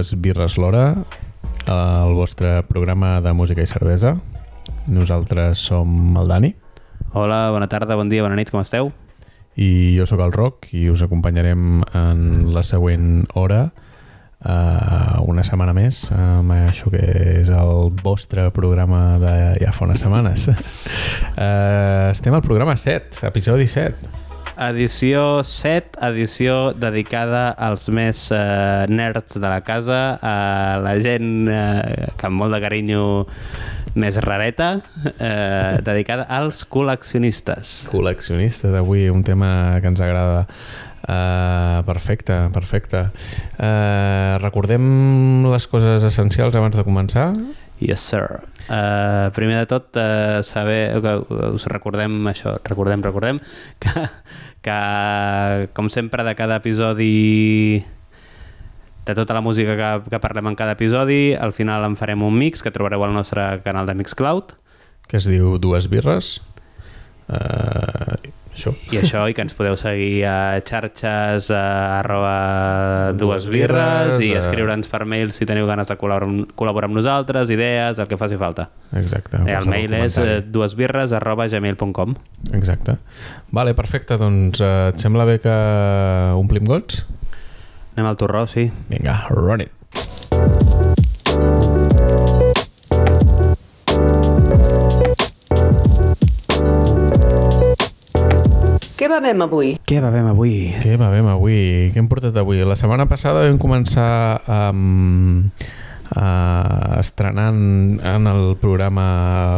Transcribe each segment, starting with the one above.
Dues Birres l'Hora, el vostre programa de música i cervesa. Nosaltres som el Dani. Hola, bona tarda, bon dia, bona nit, com esteu? I jo sóc el Roc i us acompanyarem en la següent hora uh, una setmana més amb això que és el vostre programa de ja fa unes setmanes. uh, estem al programa 7, episodi 7. Edició 7, edició dedicada als més eh, nerds de la casa, a la gent eh, que amb molt de carinyo més rareta, eh, dedicada als col·leccionistes. Col·leccionistes, avui un tema que ens agrada. Uh, perfecte, perfecte. Uh, recordem les coses essencials abans de començar? Yes, sir. Uh, primer de tot, uh, saber que us recordem això, recordem, recordem, que que, com sempre, de cada episodi de tota la música que, que parlem en cada episodi, al final en farem un mix que trobareu al nostre canal de Mixcloud. Que es diu Dues Birres. Uh, això. I això, i que ens podeu seguir a xarxes a arroba dues birres i escriure'ns per mail si teniu ganes de col·laborar, col·laborar amb nosaltres, idees, el que faci falta. Exacte. Eh, el mail és eh, duesbirres arroba gmail.com Exacte. Vale, perfecte. Doncs eh, et sembla bé que omplim gots? Anem al torró, sí. Vinga, run it. Bevem avui? Què bevem avui? Què bevem avui? Què hem portat avui? La setmana passada vam començar amb... Uh, estrenant en el programa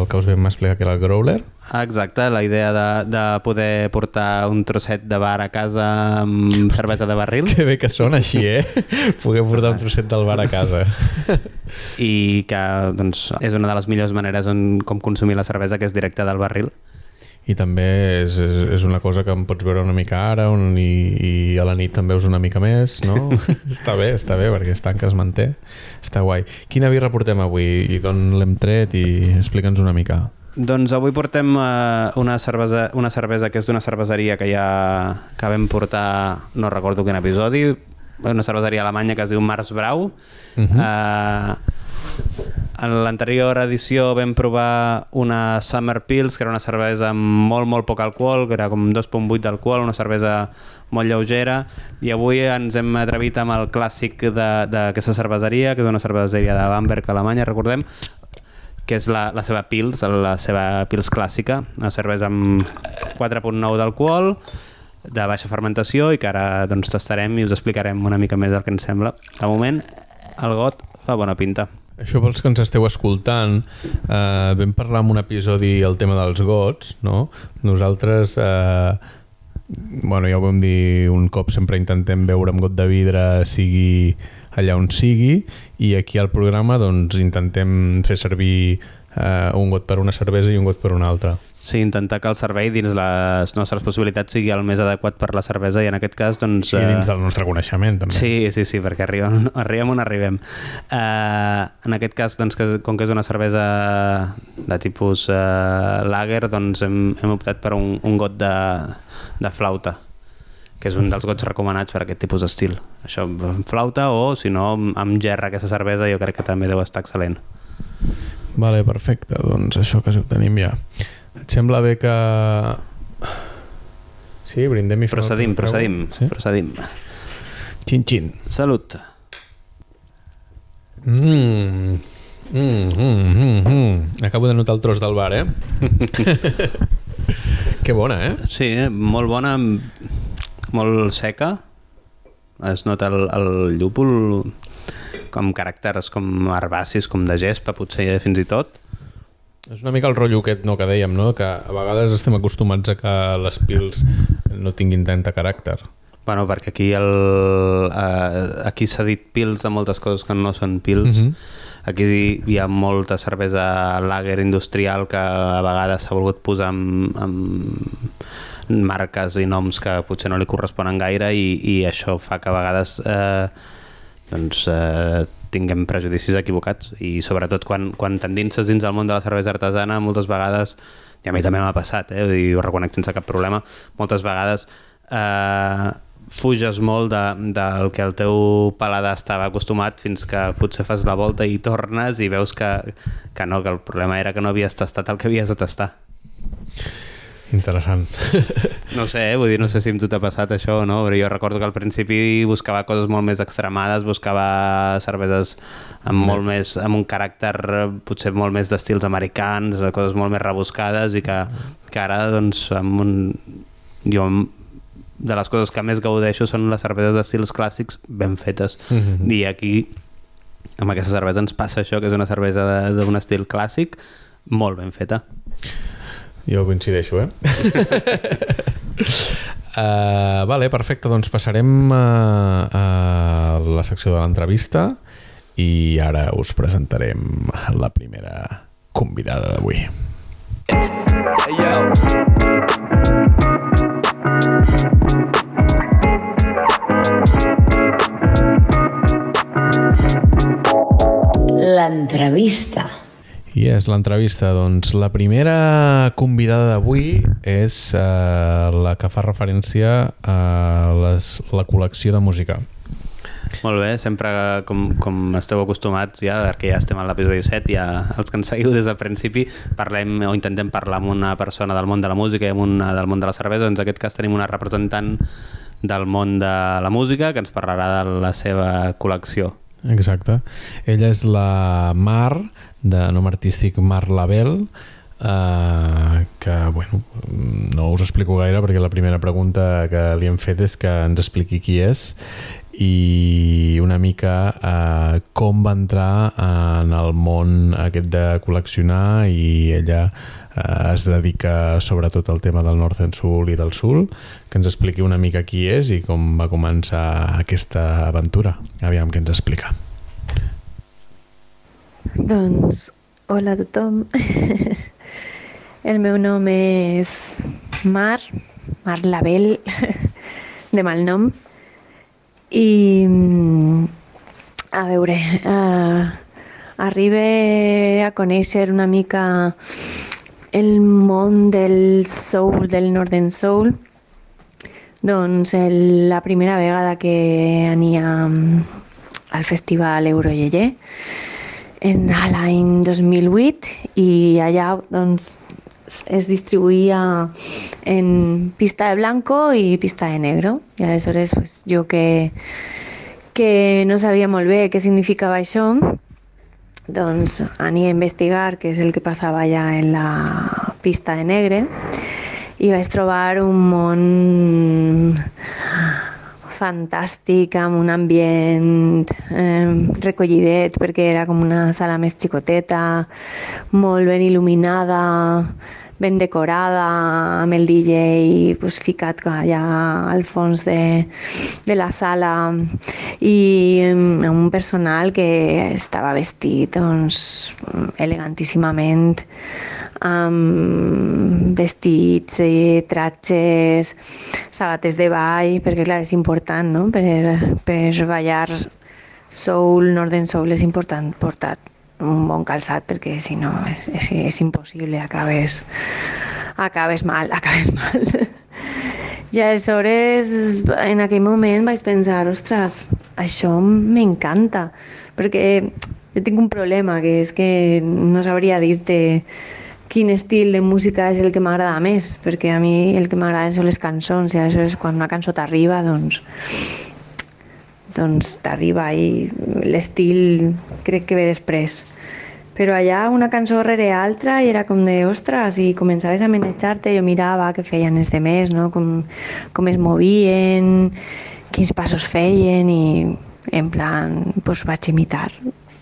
el que us vam explicar que era el Growler Ah, exacte, la idea de, de poder portar un trosset de bar a casa amb cervesa de barril. Que bé que sona així, eh? Poder portar un trosset del bar a casa. I que doncs, és una de les millors maneres on, com consumir la cervesa, que és directe del barril. I també és, és, és una cosa que em pots veure una mica ara un, i, i a la nit també veus una mica més, no? està bé, està bé, perquè tant que es manté. Està guai. Quina birra portem avui i d'on l'hem tret i explica'ns una mica. Doncs avui portem uh, una, cervesa, una cervesa que és d'una cerveseria que ja que vam portar, no recordo quin episodi, una cerveseria alemanya que es diu Mars Brau. Uh -huh. uh, en l'anterior edició vam provar una Summer Pils, que era una cervesa amb molt, molt poc alcohol, que era com 2.8 d'alcohol, una cervesa molt lleugera, i avui ens hem atrevit amb el clàssic d'aquesta cerveseria, que és una cerveseria de Bamberg, Alemanya, recordem, que és la, la seva Pils, la seva Pils clàssica, una cervesa amb 4.9 d'alcohol, de baixa fermentació i que ara doncs, tastarem i us explicarem una mica més el que ens sembla. De moment, el got fa bona pinta. Això pels que ens esteu escoltant, eh, vam parlar en un episodi el tema dels gots, no? Nosaltres, eh, bueno, ja ho vam dir un cop, sempre intentem veure amb got de vidre sigui allà on sigui i aquí al programa doncs intentem fer servir eh, un got per una cervesa i un got per una altra. Sí, intentar que el servei dins les nostres possibilitats sigui el més adequat per la cervesa i en aquest cas doncs... I dins del nostre coneixement també. Sí, sí, sí, perquè arribem, arribem on arribem. Uh, en aquest cas, doncs, que, com que és una cervesa de tipus uh, lager, doncs hem, hem optat per un, un got de, de flauta que és un dels gots recomanats per aquest tipus d'estil. Això amb flauta o, si no, amb gerra aquesta cervesa jo crec que també deu estar excel·lent. Vale, perfecte. Doncs això que ho tenim ja. Et sembla bé que... Sí, brindem i Procedim, procedim, sí? procedim. Xin, xin. Salut. Mmm, mm, mm, mm, mm. Acabo de notar el tros del bar, eh? que bona, eh? Sí, molt bona, molt seca. Es nota el, el llúpol com caràcters com herbacis, com de gespa, potser fins i tot és una mica el rotllo aquest no, que dèiem, no? que a vegades estem acostumats a que les pils no tinguin tant de caràcter. Bueno, perquè aquí, el, eh, aquí s'ha dit pils de moltes coses que no són pils. Mhm. -huh. Aquí hi ha molta cervesa lager industrial que a vegades s'ha volgut posar amb, amb marques i noms que potser no li corresponen gaire i, i això fa que a vegades eh, doncs, eh, tinguem prejudicis equivocats i sobretot quan, quan t'endinses dins el món de la cervesa artesana moltes vegades, i a mi també m'ha passat, eh, i ho reconec sense cap problema, moltes vegades eh, fuges molt de, del que el teu paladar estava acostumat fins que potser fas la volta i tornes i veus que, que no, que el problema era que no havies tastat el que havies de tastar. Interessant. No sé, eh? vull dir, no sé si amb tu t'ha passat això o no, però jo recordo que al principi buscava coses molt més extremades, buscava cerveses amb molt més, amb un caràcter potser molt més d'estils americans, coses molt més rebuscades i que, que ara, doncs, amb un... jo de les coses que més gaudeixo són les cerveses d'estils clàssics ben fetes. Mm -hmm. I aquí, amb aquesta cervesa ens passa això, que és una cervesa d'un estil clàssic molt ben feta. Jo coincideixo, eh? uh, vale, perfecte. Doncs passarem a, a la secció de l'entrevista i ara us presentarem la primera convidada d'avui. Hey, yo. L'entrevista. I és l'entrevista. Doncs la primera convidada d'avui és uh, la que fa referència a les, la col·lecció de música. Molt bé, sempre com, com esteu acostumats ja, perquè ja estem a l'episodi 7, ja els que ens seguiu des del principi parlem o intentem parlar amb una persona del món de la música i amb una del món de la cervesa, doncs en aquest cas tenim una representant del món de la música que ens parlarà de la seva col·lecció. Exacte. Ella és la Mar, de nom artístic Mar Label, eh, que, bueno, no us explico gaire perquè la primera pregunta que li hem fet és que ens expliqui qui és i una mica eh, com va entrar en el món aquest de col·leccionar i ella eh, es dedica sobretot al tema del Northern Soul i del Soul que ens expliqui una mica qui és i com va començar aquesta aventura aviam què ens explica Doncs, hola a tothom. El meu nom és Mar, Mar Label, de mal nom. I, mm, a veure, uh, arribe a conèixer una mica el món del soul, del Northern Soul, doncs el, la primera vegada que ania mm, al festival Euroyeye, en l'any 2008 i allà doncs, es distribuïa en pista de blanco i pista de negro. I aleshores pues, jo que, que no sabia molt bé què significava això, doncs ania a investigar què és el que passava allà en la pista de negre i vaig trobar un món fantàstic, amb un ambient eh, recollidet, perquè era com una sala més xicoteta, molt ben il·luminada, ben decorada, amb el DJ pues, ficat allà al fons de, de la sala i amb un personal que estava vestit doncs, elegantíssimament amb vestits, eh, tratges, sabates de ball, perquè clar, és important, no? Per, per ballar soul, northern soul, és important portar un bon calçat, perquè si no és, és, és impossible, acabes, acabes mal, acabes mal. I aleshores, en aquell moment vaig pensar, ostres, això m'encanta, perquè jo tinc un problema, que és que no sabria dir-te quin estil de música és el que m'agrada més, perquè a mi el que m'agrada són les cançons i aleshores quan una cançó t'arriba doncs doncs t'arriba i l'estil crec que ve després. Però allà una cançó rere altra i era com de, ostres, i començaves a manejar-te, jo mirava què feien els demés, no? com, com es movien, quins passos feien i en plan, doncs vaig imitar.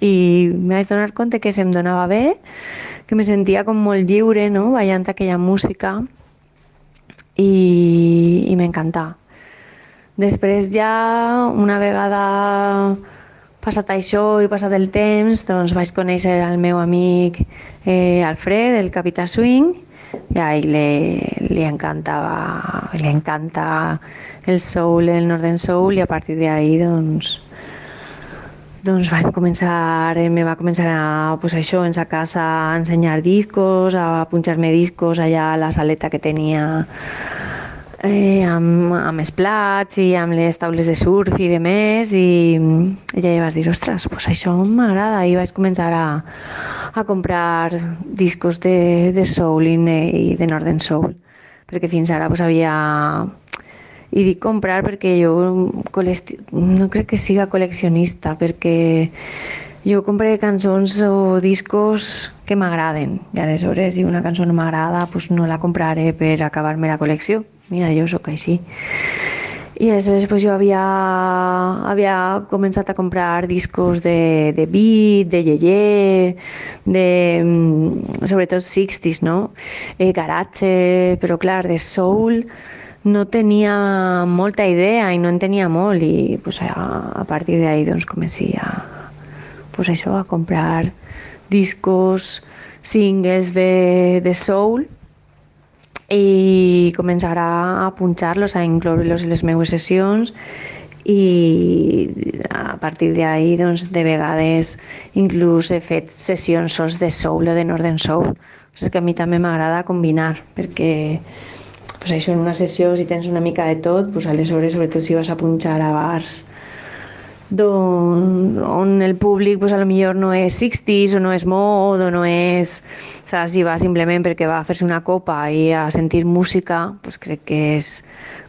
I em vaig donar compte que se'm donava bé, que me sentia com molt lliure, no?, ballant aquella música i, i m'encantava. Després ja, una vegada passat això i passat el temps, doncs vaig conèixer el meu amic eh, Alfred, el Capità Swing, i a ell li, li encantava, li encanta el soul, el northern soul, i a partir d'ahí, doncs, doncs van començar, me va començar a, pues això, en sa casa a ensenyar discos, a punxar-me discos allà a la saleta que tenia eh, amb, amb els plats i amb les taules de surf i de més i, i ja vas dir, ostres, pues això m'agrada i vaig començar a, a comprar discos de, de soul i, de Northern Soul perquè fins ara pues, havia i dic comprar perquè jo no crec que siga col·leccionista perquè jo compré cançons o discos que m'agraden i aleshores si una cançó no m'agrada pues no la compraré per acabar-me la col·lecció mira, jo sóc així. I aleshores pues, jo havia, havia començat a comprar discos de, de beat, de yeye, de, mm, sobretot 60s, no? Eh, garage, però clar, de soul no tenia molta idea i no en tenia molt. I pues, a, a partir d'ahí doncs, comenci a, pues, això, a comprar discos, singles de, de soul i començar a, punxar-los, a incloure-los en les meves sessions i a partir d'ahí doncs, de vegades inclús he fet sessions sols de soul o de northern soul. És que a mi també m'agrada combinar perquè pues això en una sessió si tens una mica de tot pues aleshores sobretot si vas a punxar a bars don, on el públic pues, a lo millor no és 60s o no és mod o no és saps, si va simplement perquè va a fer-se una copa i a sentir música pues, crec que és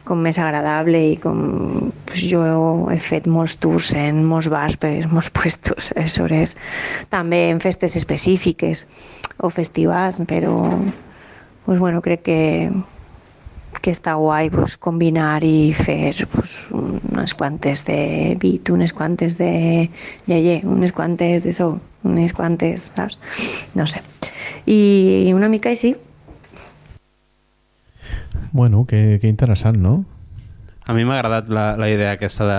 com més agradable i com pues, jo he fet molts tours en molts bars per molts puestos. Aleshores també en festes específiques o festivals però pues, bueno, crec que que està guai pues, combinar i fer pues, unes quantes de beat, unes quantes de lleye, unes quantes de soul, unes quantes, saps? No sé. I una mica així. Bueno, que, que interessant, no? A mi m'ha agradat la, la idea aquesta de,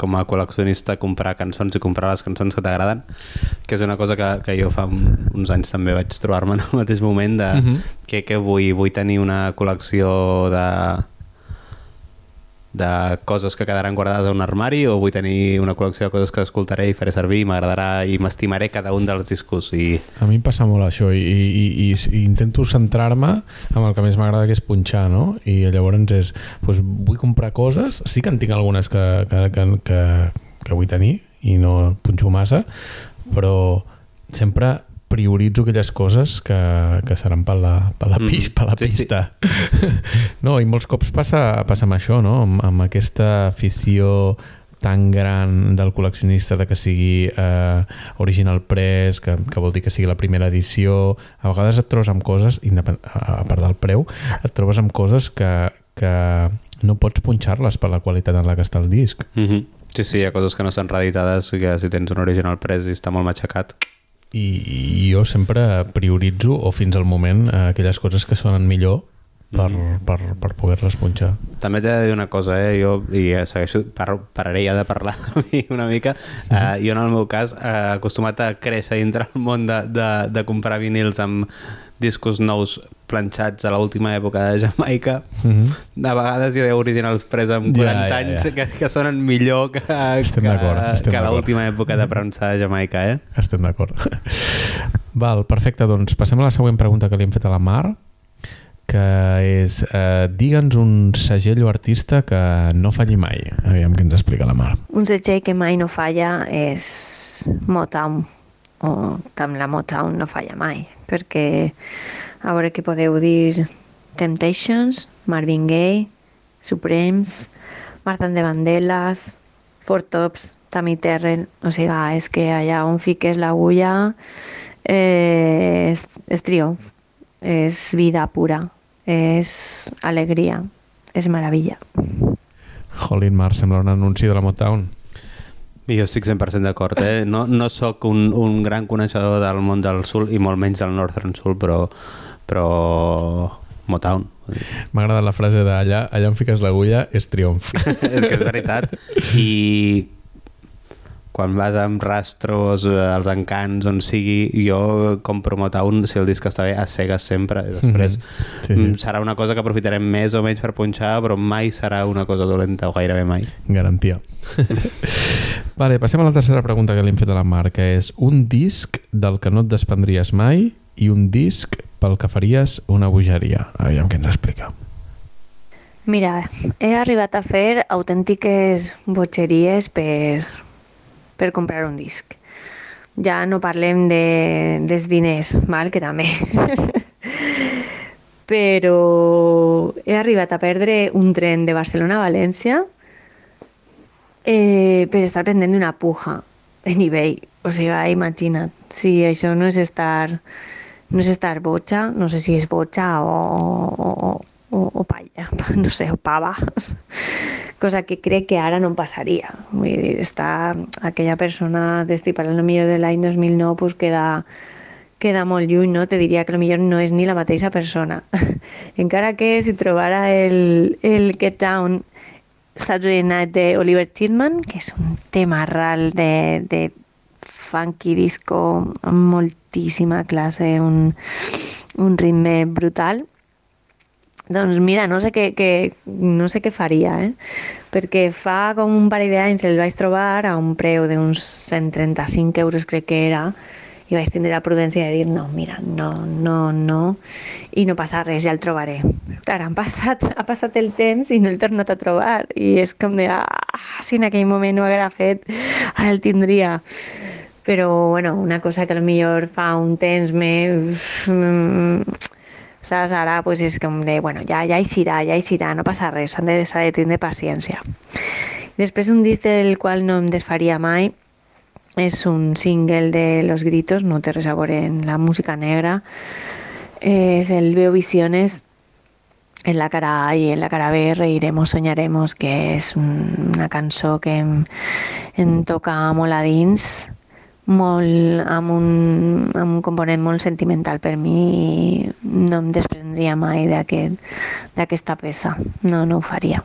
com a col·leccionista, comprar cançons i comprar les cançons que t'agraden, que és una cosa que, que jo fa un, uns anys també vaig trobar-me en el mateix moment de uh -huh. que, que vull, vull tenir una col·lecció de de coses que quedaran guardades a un armari o vull tenir una col·lecció de coses que escoltaré i faré servir i m'agradarà i m'estimaré cada un dels discos i A mi em passa molt això i, i, i, i intento centrar-me amb el que més m'agrada que és punxar, no? I llavors és, doncs vull comprar coses, sí que en tinc algunes que, que, que, que, que vull tenir i no punxo massa, però sempre prioritzo aquelles coses que, que seran per la, per la, pis, Mm, per la sí, sí. pista. no, i molts cops passa, passa amb això, no? Amb, amb aquesta afició tan gran del col·leccionista de que sigui eh, original press, que, que vol dir que sigui la primera edició. A vegades et trobes amb coses, a part del preu, et trobes amb coses que, que no pots punxar-les per la qualitat en la que està el disc. Mm -hmm. Sí, sí, hi ha coses que no són reeditades que si tens un original pres i està molt matxacat. I, i jo sempre prioritzo, o fins al moment, eh, aquelles coses que sonen millor per, Mhm. per, per poder-les punxar. També t'he de dir una cosa, eh? jo i eh, segueixo, par pararé ja de parlar una mica. Uh, jo en el meu cas, uh, acostumat a créixer dintre el món de, de, de comprar vinils amb discos nous planxats a l'última època de Jamaica, Mm -hmm. de vegades hi ha originals pres amb Ja, 40 ja, anys ja. Que, que sonen millor que, Estem que, que l'última època de premsa de Jamaica, eh? Estem d'acord. Val, perfecte, doncs passem a la següent pregunta que li hem fet a la Mar, que és eh, digue'ns un segell o artista que no falli mai. Aviam què ens explica la Mar. Un segell que mai no falla és Motown, o amb la Motown no falla mai, perquè a veure què podeu dir Temptations, Marvin Gaye, Supremes, Martin de Vandellas, Four Tops, Tammy Terrell, o sigui, és que allà on fiques l'agulla eh, és, és triomf, és vida pura, és alegria, és meravella. Jolín, Mar, sembla un anunci de la Motown. Jo estic 100% d'acord, eh? No, no sóc un, un gran coneixedor del món del Soul i molt menys del Northern Soul, però, però Motown. M'ha agradat la frase de allà, allà on fiques l'agulla és triomf. és que és veritat. I quan vas amb rastros, eh, als encants, on sigui, jo compro Motown, si el disc està bé, a cegues sempre. I després Sí, sí. mm, serà una cosa que aprofitarem més o menys per punxar, però mai serà una cosa dolenta, o gairebé mai. Garantia. vale, passem a la tercera pregunta que li hem fet a la Mar, que és un disc del que no et desprendries mai i un disc pel que faries una bogeria. Aviam què ens explica. Mira, he arribat a fer autèntiques botxeries per, per comprar un disc. Ja no parlem de, dels diners, val? que també. Però he arribat a perdre un tren de Barcelona a València eh, per estar pendent d'una puja en eBay. O sigui, imagina't, si això no és estar, no és estar botxa, no sé si és botxa o, o, o, o palla, no sé, o pava. Cosa que crec que ara no em passaria. Vull dir, està aquella persona, t'estic parlant millor de l'any 2009, pues queda, queda molt no? Te diria que millor no és ni la mateixa persona. Encara que si trobara el, el Get Down Saturday Night de Oliver Chitman, que és un tema ral de, de funky disco amb moltíssima classe, un, un ritme brutal. Doncs mira, no sé què, què, no sé què faria, eh? perquè fa com un parell d'anys el vaig trobar a un preu d'uns 135 euros crec que era i vaig tindre la prudència de dir no, mira, no, no, no i no passa res, ja el trobaré clar, han passat, ha passat el temps i no el tornat a trobar i és com de ah, si en aquell moment no haguera fet ara el tindria però bueno, una cosa que millor fa un temps saps? Ara pues, és com de, bueno, hi serà, ja hi serà, no passa res, s'han de, s'ha de tindre paciència. Després un disc del qual no em desfaria mai és un single de Los Gritos, no té res en la música negra, és el Veo Visiones, en la cara A i en la cara B reiremos, soñaremos, que és un, una cançó que em, em toca molt molt, amb, un, amb un component molt sentimental per mi i no em desprendria mai d'aquesta aquest, peça. No, no ho faria.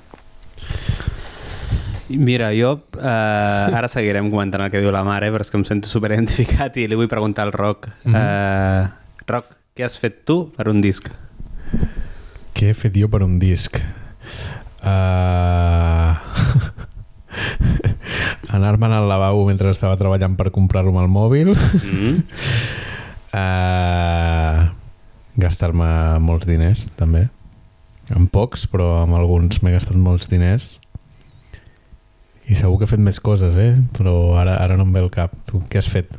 Mira, jo eh, ara seguirem comentant el que diu la mare, però és que em sento super identificat i li vull preguntar al Roc. Mm -hmm. eh, Roc, què has fet tu per un disc? Què he fet jo per un disc? Uh... anar-me'n al lavabo mentre estava treballant per comprar-ho al mòbil mm. uh, gastar-me molts diners també amb pocs però amb alguns m'he gastat molts diners i segur que he fet més coses eh? però ara, ara no em ve el cap tu què has fet?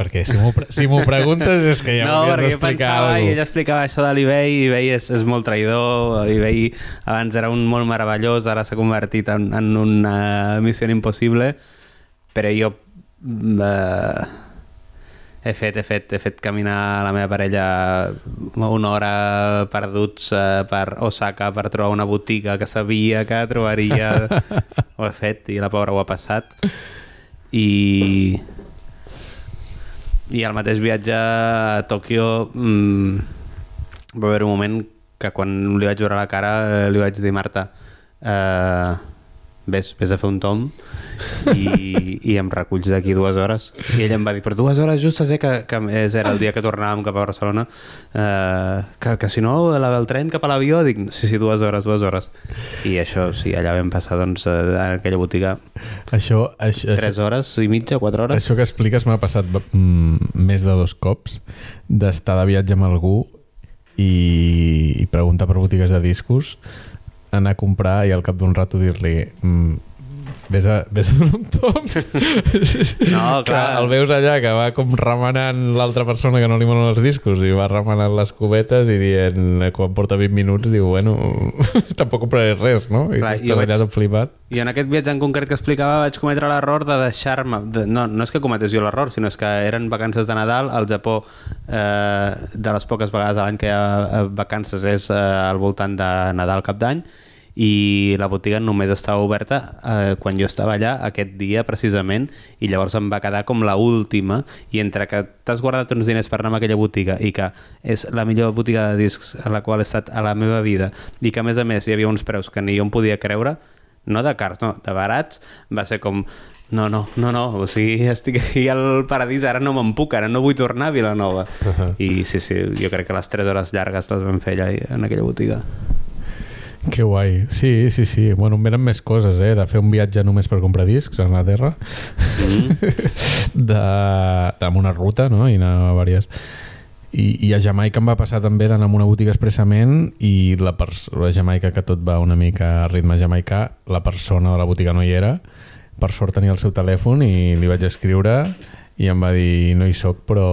Perquè si m'ho si preguntes és que ja no, m'hauries d'explicar alguna cosa. Ella explicava això de l'eBay, eBay és, és molt traïdor, eBay abans era un molt meravellós, ara s'ha convertit en, en una missió impossible, però jo eh, he fet, he fet, he fet caminar la meva parella una hora perduts eh, per Osaka per trobar una botiga que sabia que trobaria ho he fet i la pobra ho ha passat i i el mateix viatge a Tòquio mmm, va haver un moment que quan li vaig veure la cara eh, li vaig dir Marta eh, ves, ves a fer un tom i, i em reculls d'aquí dues hores. I ella em va dir, per dues hores justes eh, que, que és, era el dia que tornàvem cap a Barcelona. Eh, que, que si no la, el tren cap a l'avió? Dic, sí, sí, dues hores, dues hores. I això, sí, allà vam passar doncs en aquella botiga. Això, això, tres hores i mitja, quatre hores. Això que expliques m'ha passat mm, més de dos cops d'estar de viatge amb algú i, i preguntar per botigues de discos anar a comprar i al cap d'un rato dir-li mm, Ves a, ves a un tom. No, clar. El veus allà que va com remenant l'altra persona que no li molen els discos i va remenant les cubetes i dient, quan porta 20 minuts, diu, bueno, tampoc compraré res, no? I clar, jo vaig... tot flipat. I en aquest viatge en concret que explicava vaig cometre l'error de deixar-me... De... No, no és que cometés jo l'error, sinó és que eren vacances de Nadal al Japó eh, de les poques vegades a l'any que hi ha eh, vacances és eh, al voltant de Nadal cap d'any i la botiga només estava oberta eh, quan jo estava allà aquest dia precisament i llavors em va quedar com la última i entre que t'has guardat uns diners per anar a aquella botiga i que és la millor botiga de discs a la qual he estat a la meva vida i que a més a més hi havia uns preus que ni jo em podia creure no de cars, no, de barats va ser com no, no, no, no, o sigui, estic aquí al paradís, ara no me'n puc, ara no vull tornar a Vilanova. Uh -huh. I sí, sí, jo crec que les 3 hores llargues les vam fer allà en aquella botiga. Que guai. Sí, sí, sí. Bueno, em venen més coses, eh? De fer un viatge només per comprar discs a Anglaterra. Mm. de, amb una ruta, no? I anar a diverses... I, i a Jamaica em va passar també d'anar a una botiga expressament i la, pers- a Jamaica, que tot va una mica a ritme jamaicà, la persona de la botiga no hi era, per sort tenia el seu telèfon i li vaig escriure i em va dir no hi soc però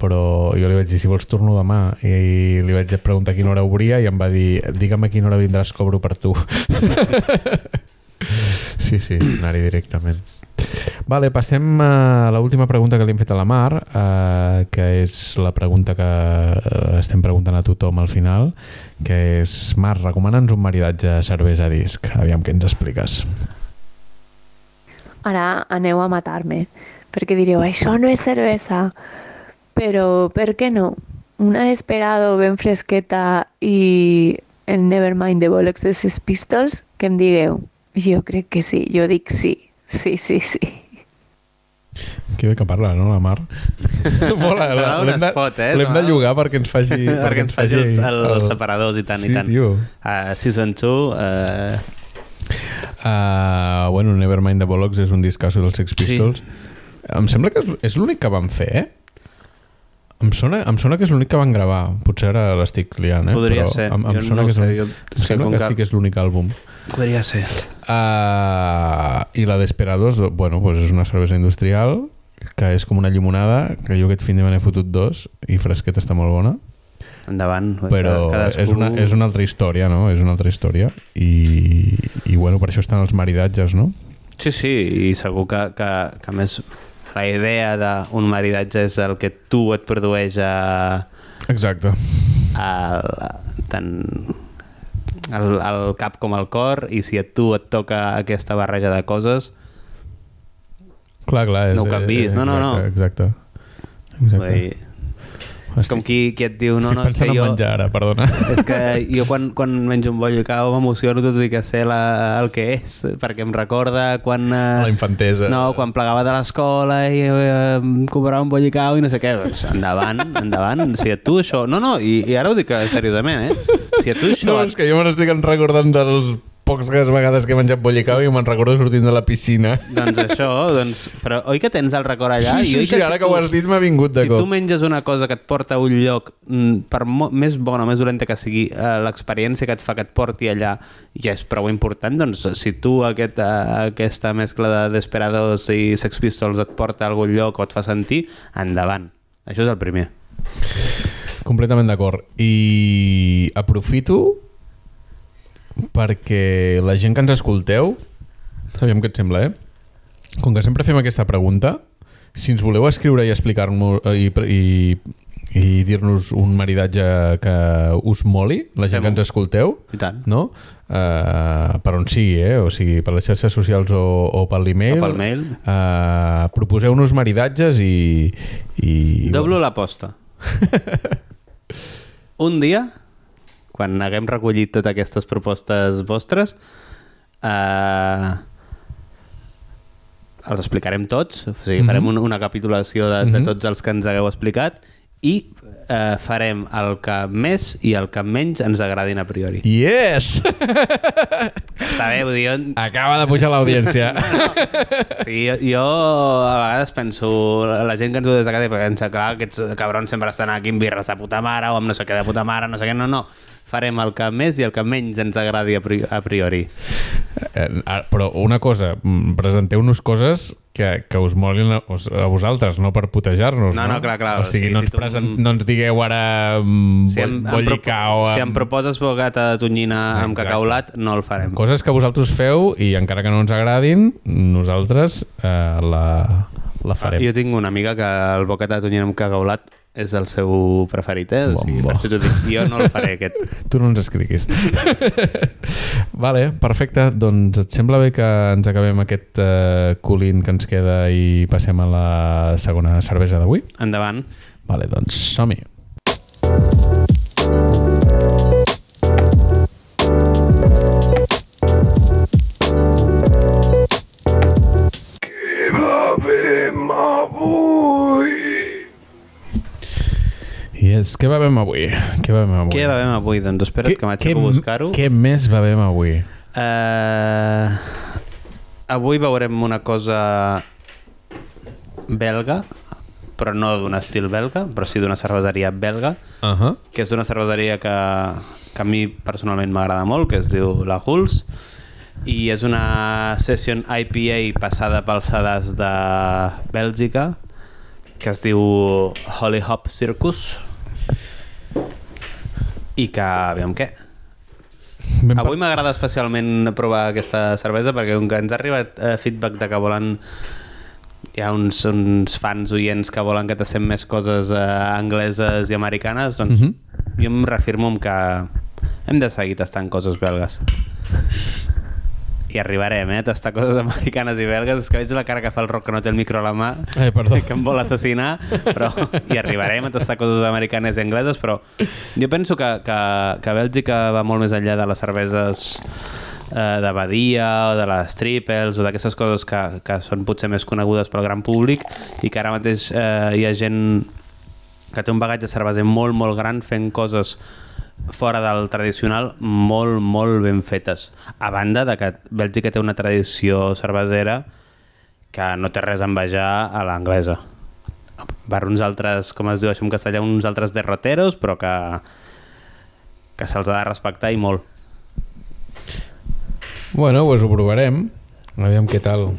però jo li vaig dir si vols torno demà i li vaig preguntar a quina hora obria i em va dir digue'm a quina hora vindràs cobro per tu sí, sí, anar-hi directament Vale, passem a l'última pregunta que li hem fet a la Mar, eh, que és la pregunta que eh, estem preguntant a tothom al final, que és, Mar, recomana'ns un maridatge cervesa a disc. Aviam què ens expliques. Ara aneu a matar-me, perquè direu, això no és cervesa, però per què no? Una Desperado ben fresqueta i el Nevermind de Bollocks de Sex Pistols, que em digueu? Jo crec que sí, jo dic sí, sí, sí, sí. Que bé que parla, no, la Mar? Mola, l'hem de, spot, eh? l'hem de llogar perquè ens faci... perquè ens faci els, els, els separadors i tant sí, i tant. Tio. Uh, season 2, uh, Uh, bueno, Nevermind de Bollocks és un discasso dels Sex Pistols. Em sembla que és, és l'únic que van fer, eh? Em sona, em sona que és l'únic que van gravar. Potser ara l'estic liant, eh? Podria Però ser. Em, em Jo sona no que és sé, jo- em és que sembla que, que- sí que és l'únic àlbum. podria ser. Uh, I la Desperados, bueno, pues és una cervesa industrial que és com una llimonada, que jo aquest fin de me n'he fotut dos i fresqueta està molt bona, Endavant. però Cadascú- és, una, és una altra història, no? És una altra història i, i bueno, per això estan els maridatges, no? Sí, sí, i segur que, que, que a més la idea d'un maridatge és el que tu et produeix a, Exacte. a, tant al, al cap com al cor i si a tu et toca aquesta barreja de coses Clar, clar. És, No ho canviïs. No, no, no. Exacte. exacte. vull dir, és com qui, qui et diu no, Estic no, és que jo, en menjar ara, perdona. és que jo quan, quan menjo un bollo i cau m'emociono tot i que sé la, el que és perquè em recorda quan eh, La infantesa. no, quan plegava de l'escola i eh, cobrava un bollo i cau i no sé què doncs endavant, endavant si a tu això, no, no, i, i ara ho dic seriosament eh? si a tu això No, és que jo me n'estic recordant dels poques vegades que he menjat bollicau i me'n recordo sortint de la piscina. doncs això, doncs, però oi que tens el record allà? Sí, I oi sí, sí, si ara que tu- ho has dit m'ha vingut de si cop. tu menges una cosa que et porta a un lloc, mm, per més bona o més dolenta que sigui, eh, l'experiència que et fa que et porti allà ja és prou important, doncs si tu aquest, eh, aquesta mescla de Desperados i Sex Pistols et porta a algun lloc o et fa sentir, endavant. Això és el primer. Completament d'acord. I aprofito perquè la gent que ens escolteu, aviam què et sembla, eh? Com que sempre fem aquesta pregunta, si ens voleu escriure i explicar-nos i, i, i dir-nos un maridatge que us moli, la gent que ens escolteu, I tant. no? Uh, per on sigui, eh? O sigui, per les xarxes socials o, o per l'email. Mail. Uh, proposeu-nos maridatges i... i Doblo l'aposta. Un dia, quan haguem recollit totes aquestes propostes vostres, eh, els explicarem tots, o sigui, farem un, una capitulació de, de tots els que ens hagueu explicat i eh, farem el que més i el que menys ens agradin a priori. Yes! Està bé, vull dir, jo, Acaba de pujar l'audiència. Sí, jo, jo a vegades penso, la gent que ens ho des de casa pensa, clar, aquests cabrons sempre estan aquí amb birres de puta mare o amb no sé què de puta mare, no sé què, no, no. Farem el que més i el que menys ens agradi a pri- a priori. Eh, ah, Però una cosa, mm, presenteu-nos coses que, que us molin a, a vosaltres, no per putejar-nos, No, no? no, clar, clar, O sigui, sigui, no, si ens tu- present, no ens digueu ara mm, Si em, propo bollicao... si em proposes bogata de tonyina amb Exacte. cacaulat, no el farem. Coses que vosaltres feu i encara que no ens agradin, nosaltres eh, la, la farem. Jo tinc una amiga que el bocata de tonyina amb cacaulat és el seu preferit, eh? O sigui, Bon, bo. per això dic. Jo no el faré, aquest. Tu no ens escriguis. vale, perfecte. Doncs et sembla bé que ens acabem aquest uh, colint que ens queda i passem a la segona cervesa d'avui? Endavant. Vale, doncs som-hi. Yes, què bevem avui? Què bevem avui? Què bevem avui? Doncs espera't que m'aixeco a buscar-ho. Què més bevem avui? Uh, avui veurem una cosa belga, però no d'un estil belga, però sí d'una cerveseria belga, Uh -huh. que és d'una cerveseria que, que a mi personalment m'agrada molt, que es diu La Huls, i és una session IPA passada pels sedars de Bèlgica, que es diu Holy Hop Circus, i que, aviam què, Ben Avui m'agrada especialment provar aquesta cervesa perquè com que ens ha arribat eh, feedback de que volen hi ha uns, uns fans oients que volen que tastem més coses eh, angleses i americanes, doncs Mhm. jo em reafirmo que hem de seguir tastant coses belgues. I arribarem, eh, tastar coses americanes i belgues. És que veig la cara que fa el Roc que no té el micro a la mà, Eh, perdó. que em vol assassinar, però hi arribarem a tastar coses americanes i angleses, però jo penso que, que, que Bèlgica va molt més enllà de les cerveses eh, de Badia o de les triples o d'aquestes coses que, que són potser més conegudes pel gran públic i que ara mateix eh, hi ha gent que té un bagatge cerveser molt, molt gran fent coses fora del tradicional molt, molt ben fetes. A banda de que Bèlgica té una tradició cervesera que no té res a envejar a l'anglesa. Per uns altres, com es diu això en castellà, uns altres derroteros, però que, que se'ls ha de respectar i molt. Bueno, doncs ho provarem. Aviam què tal.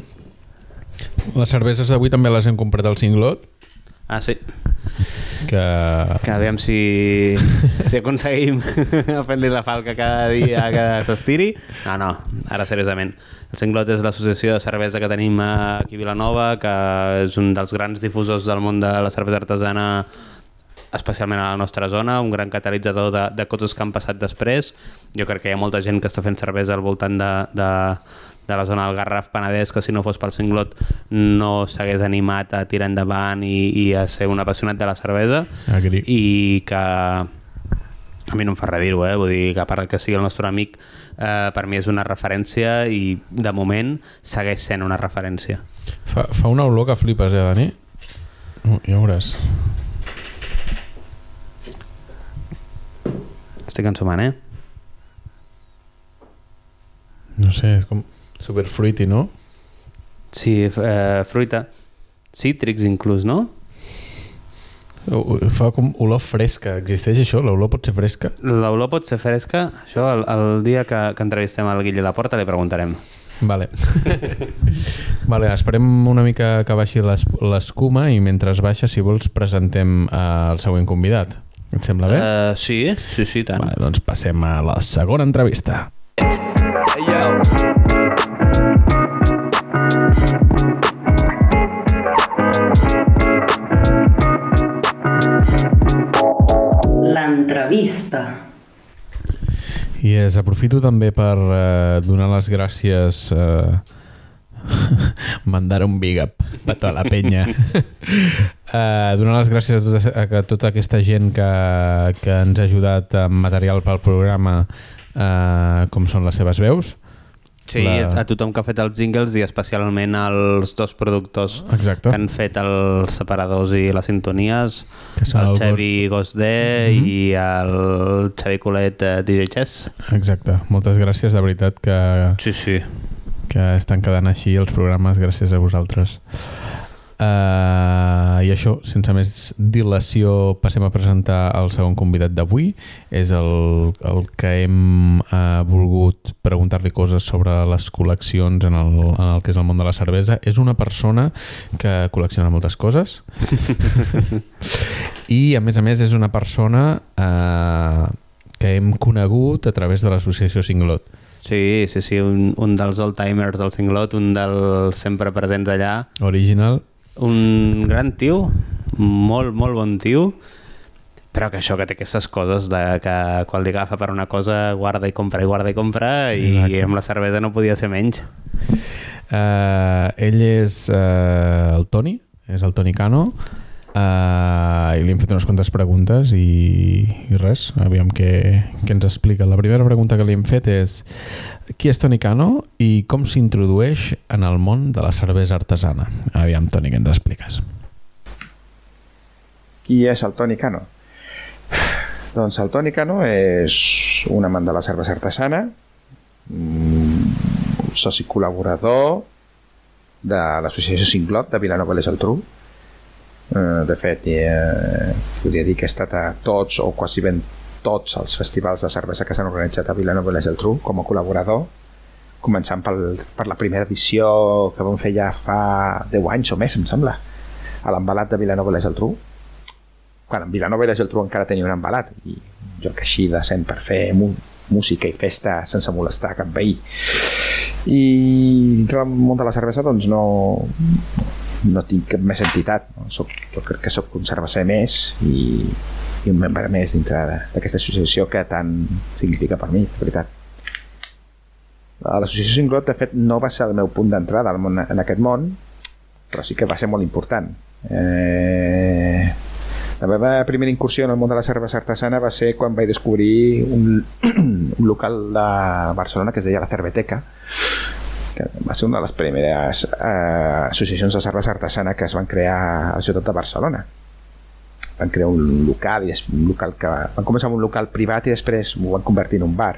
Les cerveses d'avui també les hem comprat al Cinglot, Ah, sí. Que... Que aviam si, si aconseguim fer-li la falca cada dia que s'estiri. No, no, ara seriosament. El Cinglot és l'associació de cervesa que tenim aquí a Vilanova, que és un dels grans difusors del món de la cervesa artesana especialment a la nostra zona, un gran catalitzador de, de coses que han passat després. Jo crec que hi ha molta gent que està fent cervesa al voltant de, de, de la zona del Garraf Penedès que si no fos pel Cinglot no s'hagués animat a tirar endavant i, i a ser un apassionat de la cervesa Agri. i que a mi no em fa res dir-ho, eh? vull dir que a part que sigui el nostre amic eh, per mi és una referència i de moment segueix sent una referència Fa, fa una olor que flipes, eh, Dani? Uh, ja ho veuràs. estic ensumant, eh? No sé, és com super fruity, no? Sí, eh, fruita cítrics inclús, no? Fa com olor fresca. Existeix això? L'olor pot ser fresca? L'olor pot ser fresca, això el, el dia que, que entrevistem el Guille la Porta li preguntarem. Vale. vale, esperem una mica que baixi l'es- l'escuma i mentre baixa, si vols, presentem eh, el següent convidat. Et sembla bé? Uh, sí, sí, sí, tant. Vale, doncs passem a la segona entrevista. L'entrevista. I es aprofito també per eh, donar les gràcies eh, mandar un big up a tota la penya eh, donar les gràcies a tota, a tota aquesta gent que, que ens ha ajudat amb material pel programa eh, com són les seves veus Sí, La- a, tothom que ha fet els jingles i especialment als dos productors Exacte. que han fet els separadors i les sintonies, Que el el Xavi Gosdé Mhm. i el Xavi Colet eh, DJ Chess. Exacte, moltes gràcies, de veritat que, Sí, sí. que estan quedant així els programes gràcies a vosaltres. Uh, I això, sense més dilació, passem a presentar el segon convidat d'avui. És el, el que hem uh, volgut preguntar-li coses sobre les col·leccions en el, en el que és el món de la cervesa. És una persona que col·lecciona moltes coses i, a més a més, és una persona uh, que hem conegut a través de l'associació Singlot. Sí, sí, sí, un, un dels old-timers del Cinglot, un dels sempre presents allà. Original, Un gran tio, molt, molt bon tio, però que això que té aquestes coses de que quan li agafa per una cosa guarda i compra i guarda i compra i Exacte. amb la cervesa no podia ser menys. Uh, ell és uh, el Toni, és el Toni Cano, uh, i li hem fet unes quantes preguntes i, i res, aviam què, què ens explica. La primera pregunta que li hem fet és qui és Toni Cano i com s'introdueix en el món de la cervesa artesana? Aviam, Toni, què ens expliques? Qui és el Toni Cano? Doncs el Toni Cano és un amant de la cervesa artesana, un soci col·laborador de l'associació Cinglot de Vilanova i Geltrú. Eh, de fet, eh, podria dir que he estat a tots o quasi ben tots els festivals de cervesa que s'han organitzat a Vilanova i la Geltrú com a col·laborador, començant pel, per la primera edició que vam fer ja fa 10 anys o més, em sembla, a l'embalat de Vilanova i la Geltrú, quan en Vilanova i la Geltrú encara tenia un embalat i jo que així decent per fer música i festa sense molestar cap veí. I dintre del món de la cervesa doncs no no tinc cap més entitat no? Soc, jo crec que sóc un cerveser més i, i un membre més dintre d'aquesta associació que tant significa per mi, de veritat l'associació Singlot de fet no va ser el meu punt d'entrada al món- en aquest món però sí que va ser molt important eh, la meva primera incursió en el món de la cervesa artesana va ser quan vaig descobrir un, un local de Barcelona que es deia la Cerveteca que va ser una de les primeres eh, associacions de cervesa artesana que es van crear a la ciutat de Barcelona. Van crear un local i un local que van començar amb un local privat i després ho van convertir en un bar.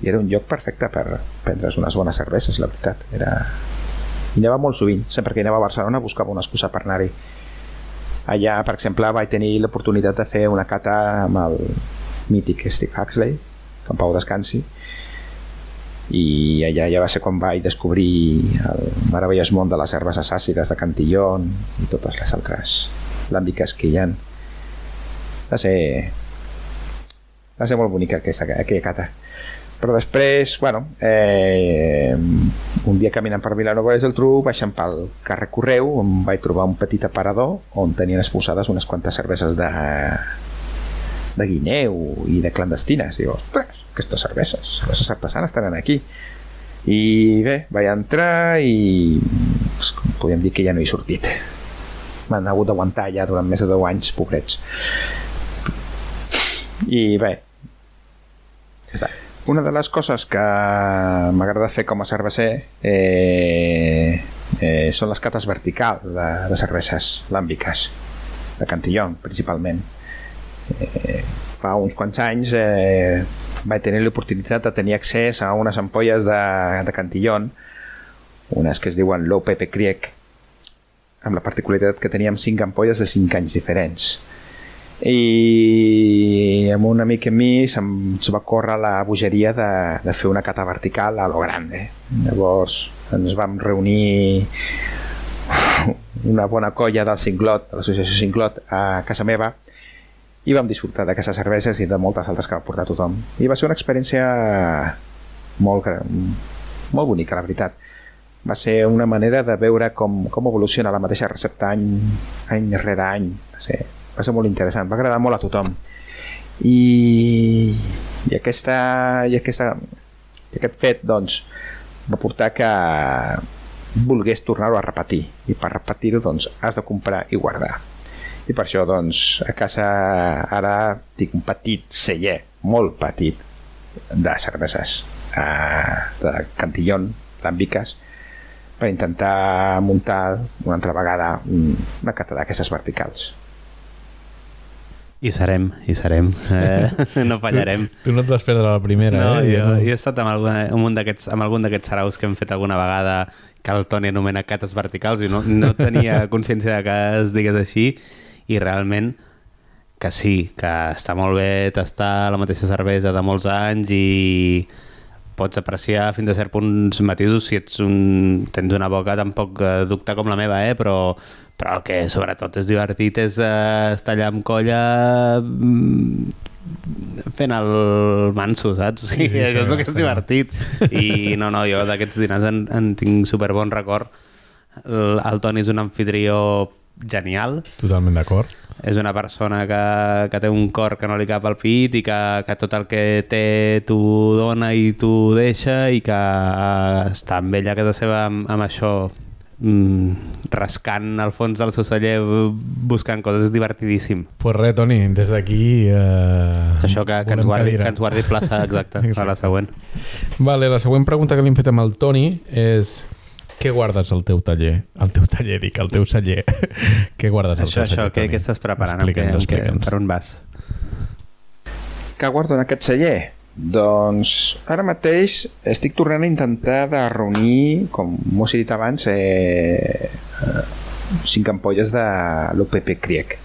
I era un lloc perfecte per prendre's unes bones cerveses la veritat. Era... i anava molt sovint sempre que anava a Barcelona buscava una excusa per anar-hi. Allà per exemple vaig tenir l'oportunitat de fer una cata amb el mític Steve Huxley que en Pau descansi i allà ja va ser quan vaig descobrir el meravellós món de les cerveses àcides de Cantillon i totes les altres làmbiques que hi ha va ser va ser molt bonica aquesta, aquella cata. Però després, bueno eh, un dia caminant per Vilanova i Geltrú baixant pel carrer Correu on vaig trobar un petit aparador on tenien exposades unes quantes cerveses de de guineu i de clandestines. I dic, ostres, aquestes cerveses cerveses artesanes tenen aquí i bé, vaig entrar i pues, podem dir que ja no he sortit m'han hagut d'aguantar ja durant més de 10 anys, pobrets i bé. Una de les coses que m'agrada fer com a cerveser eh, eh, són les cates verticals de, de cerveses làmbiques, de Cantillon principalment. Eh, fa uns quants anys eh, vaig tenir l'oportunitat de tenir accés a unes ampolles de, de Cantillon, unes que es diuen Low Pepe Kriek, amb la particularitat que teníem 5 ampolles de 5 anys diferents. I amb un amic a mi se'ns va córrer la bogeria de, de fer una cata vertical a lo grande llavors ens vam reunir una bona colla del Cinglot, de l'associació Cinglot a casa meva i vam disfrutar d'aquestes cerveses i de moltes altres que va portar tothom. I va ser una experiència molt, molt bonica la veritat. Va ser una manera de veure com, com evoluciona la mateixa recepta any, any rere any. Va ser, va ser molt interessant, va agradar molt a tothom. I, i aquesta i aquesta i aquest fet doncs va portar que volgués tornar-ho a repetir. I per repetir-ho doncs has de comprar i guardar i per això doncs a casa ara tinc un petit celler molt petit de cerveses eh, de Cantillon, làmbiques per intentar muntar una altra vegada un, una cata d'aquestes verticals I serem, i serem. Eh, no fallarem. Tu, tu no et vas perdre la primera, No, eh? jo, jo he estat amb, alguna, amb, un d'aquests amb algun d'aquests saraus que hem fet alguna vegada que el Toni anomena cates verticals i no, no tenia consciència de que es digués així i realment que sí, que està molt bé tastar la mateixa cervesa de molts anys i pots apreciar fins a cert punts matisos si ets un, tens una boca tan poc eh, ducta com la meva, eh? però, però el que sobretot és divertit és eh, estar allà amb colla mm, fent el manso, saps? O sigui, Sí, sí, això és el que és divertit. I no, no, jo d'aquests dinars en, en tinc super bon record. El, el Toni és un anfitrió genial, Totalment d'acord. és una persona que, que té un cor que no li cap al pit i que, que tot el que té t'ho dona i t'ho deixa i que eh, està amb ella a casa seva amb, amb això mm, rascant al fons del seu celler buscant coses és divertidíssim. Pues res, Toni, des d'aquí... Eh, Això que, que, ens guardi, cadira. que ens guardi plaça exacta, Exacte. a la següent. Vale, la següent pregunta que li hem fet amb el Toni és què guardes al teu taller? Al teu taller, dic, al teu celler. què guardes al Això, teu això, celler, què, Toni? què estàs preparant? Què, Explica'ns, què, explica'ns. per on vas? que guardo en aquest celler? Doncs ara mateix estic tornant a intentar de reunir, com m'ho he dit abans, eh, eh, cinc ampolles de l'UPP Kriek.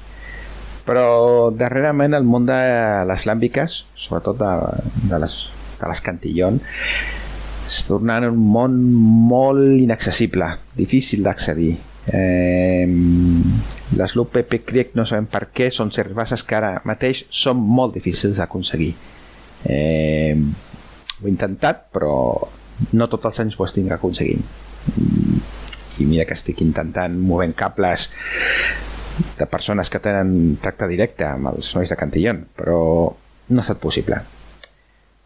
Però darrerament el món de les làmbiques, sobretot de, de, les, de les Cantillon, es tornant un món molt inaccessible, difícil d'accedir. Eh, les l'UPP Kriek no sabem per què, són cerveses que ara mateix són molt difícils d'aconseguir. Eh, ho he intentat, però no tots els anys ho estic aconseguint. I mira que estic intentant movent cables de persones que tenen tracte directe amb els nois de Cantillon, però no ha estat possible.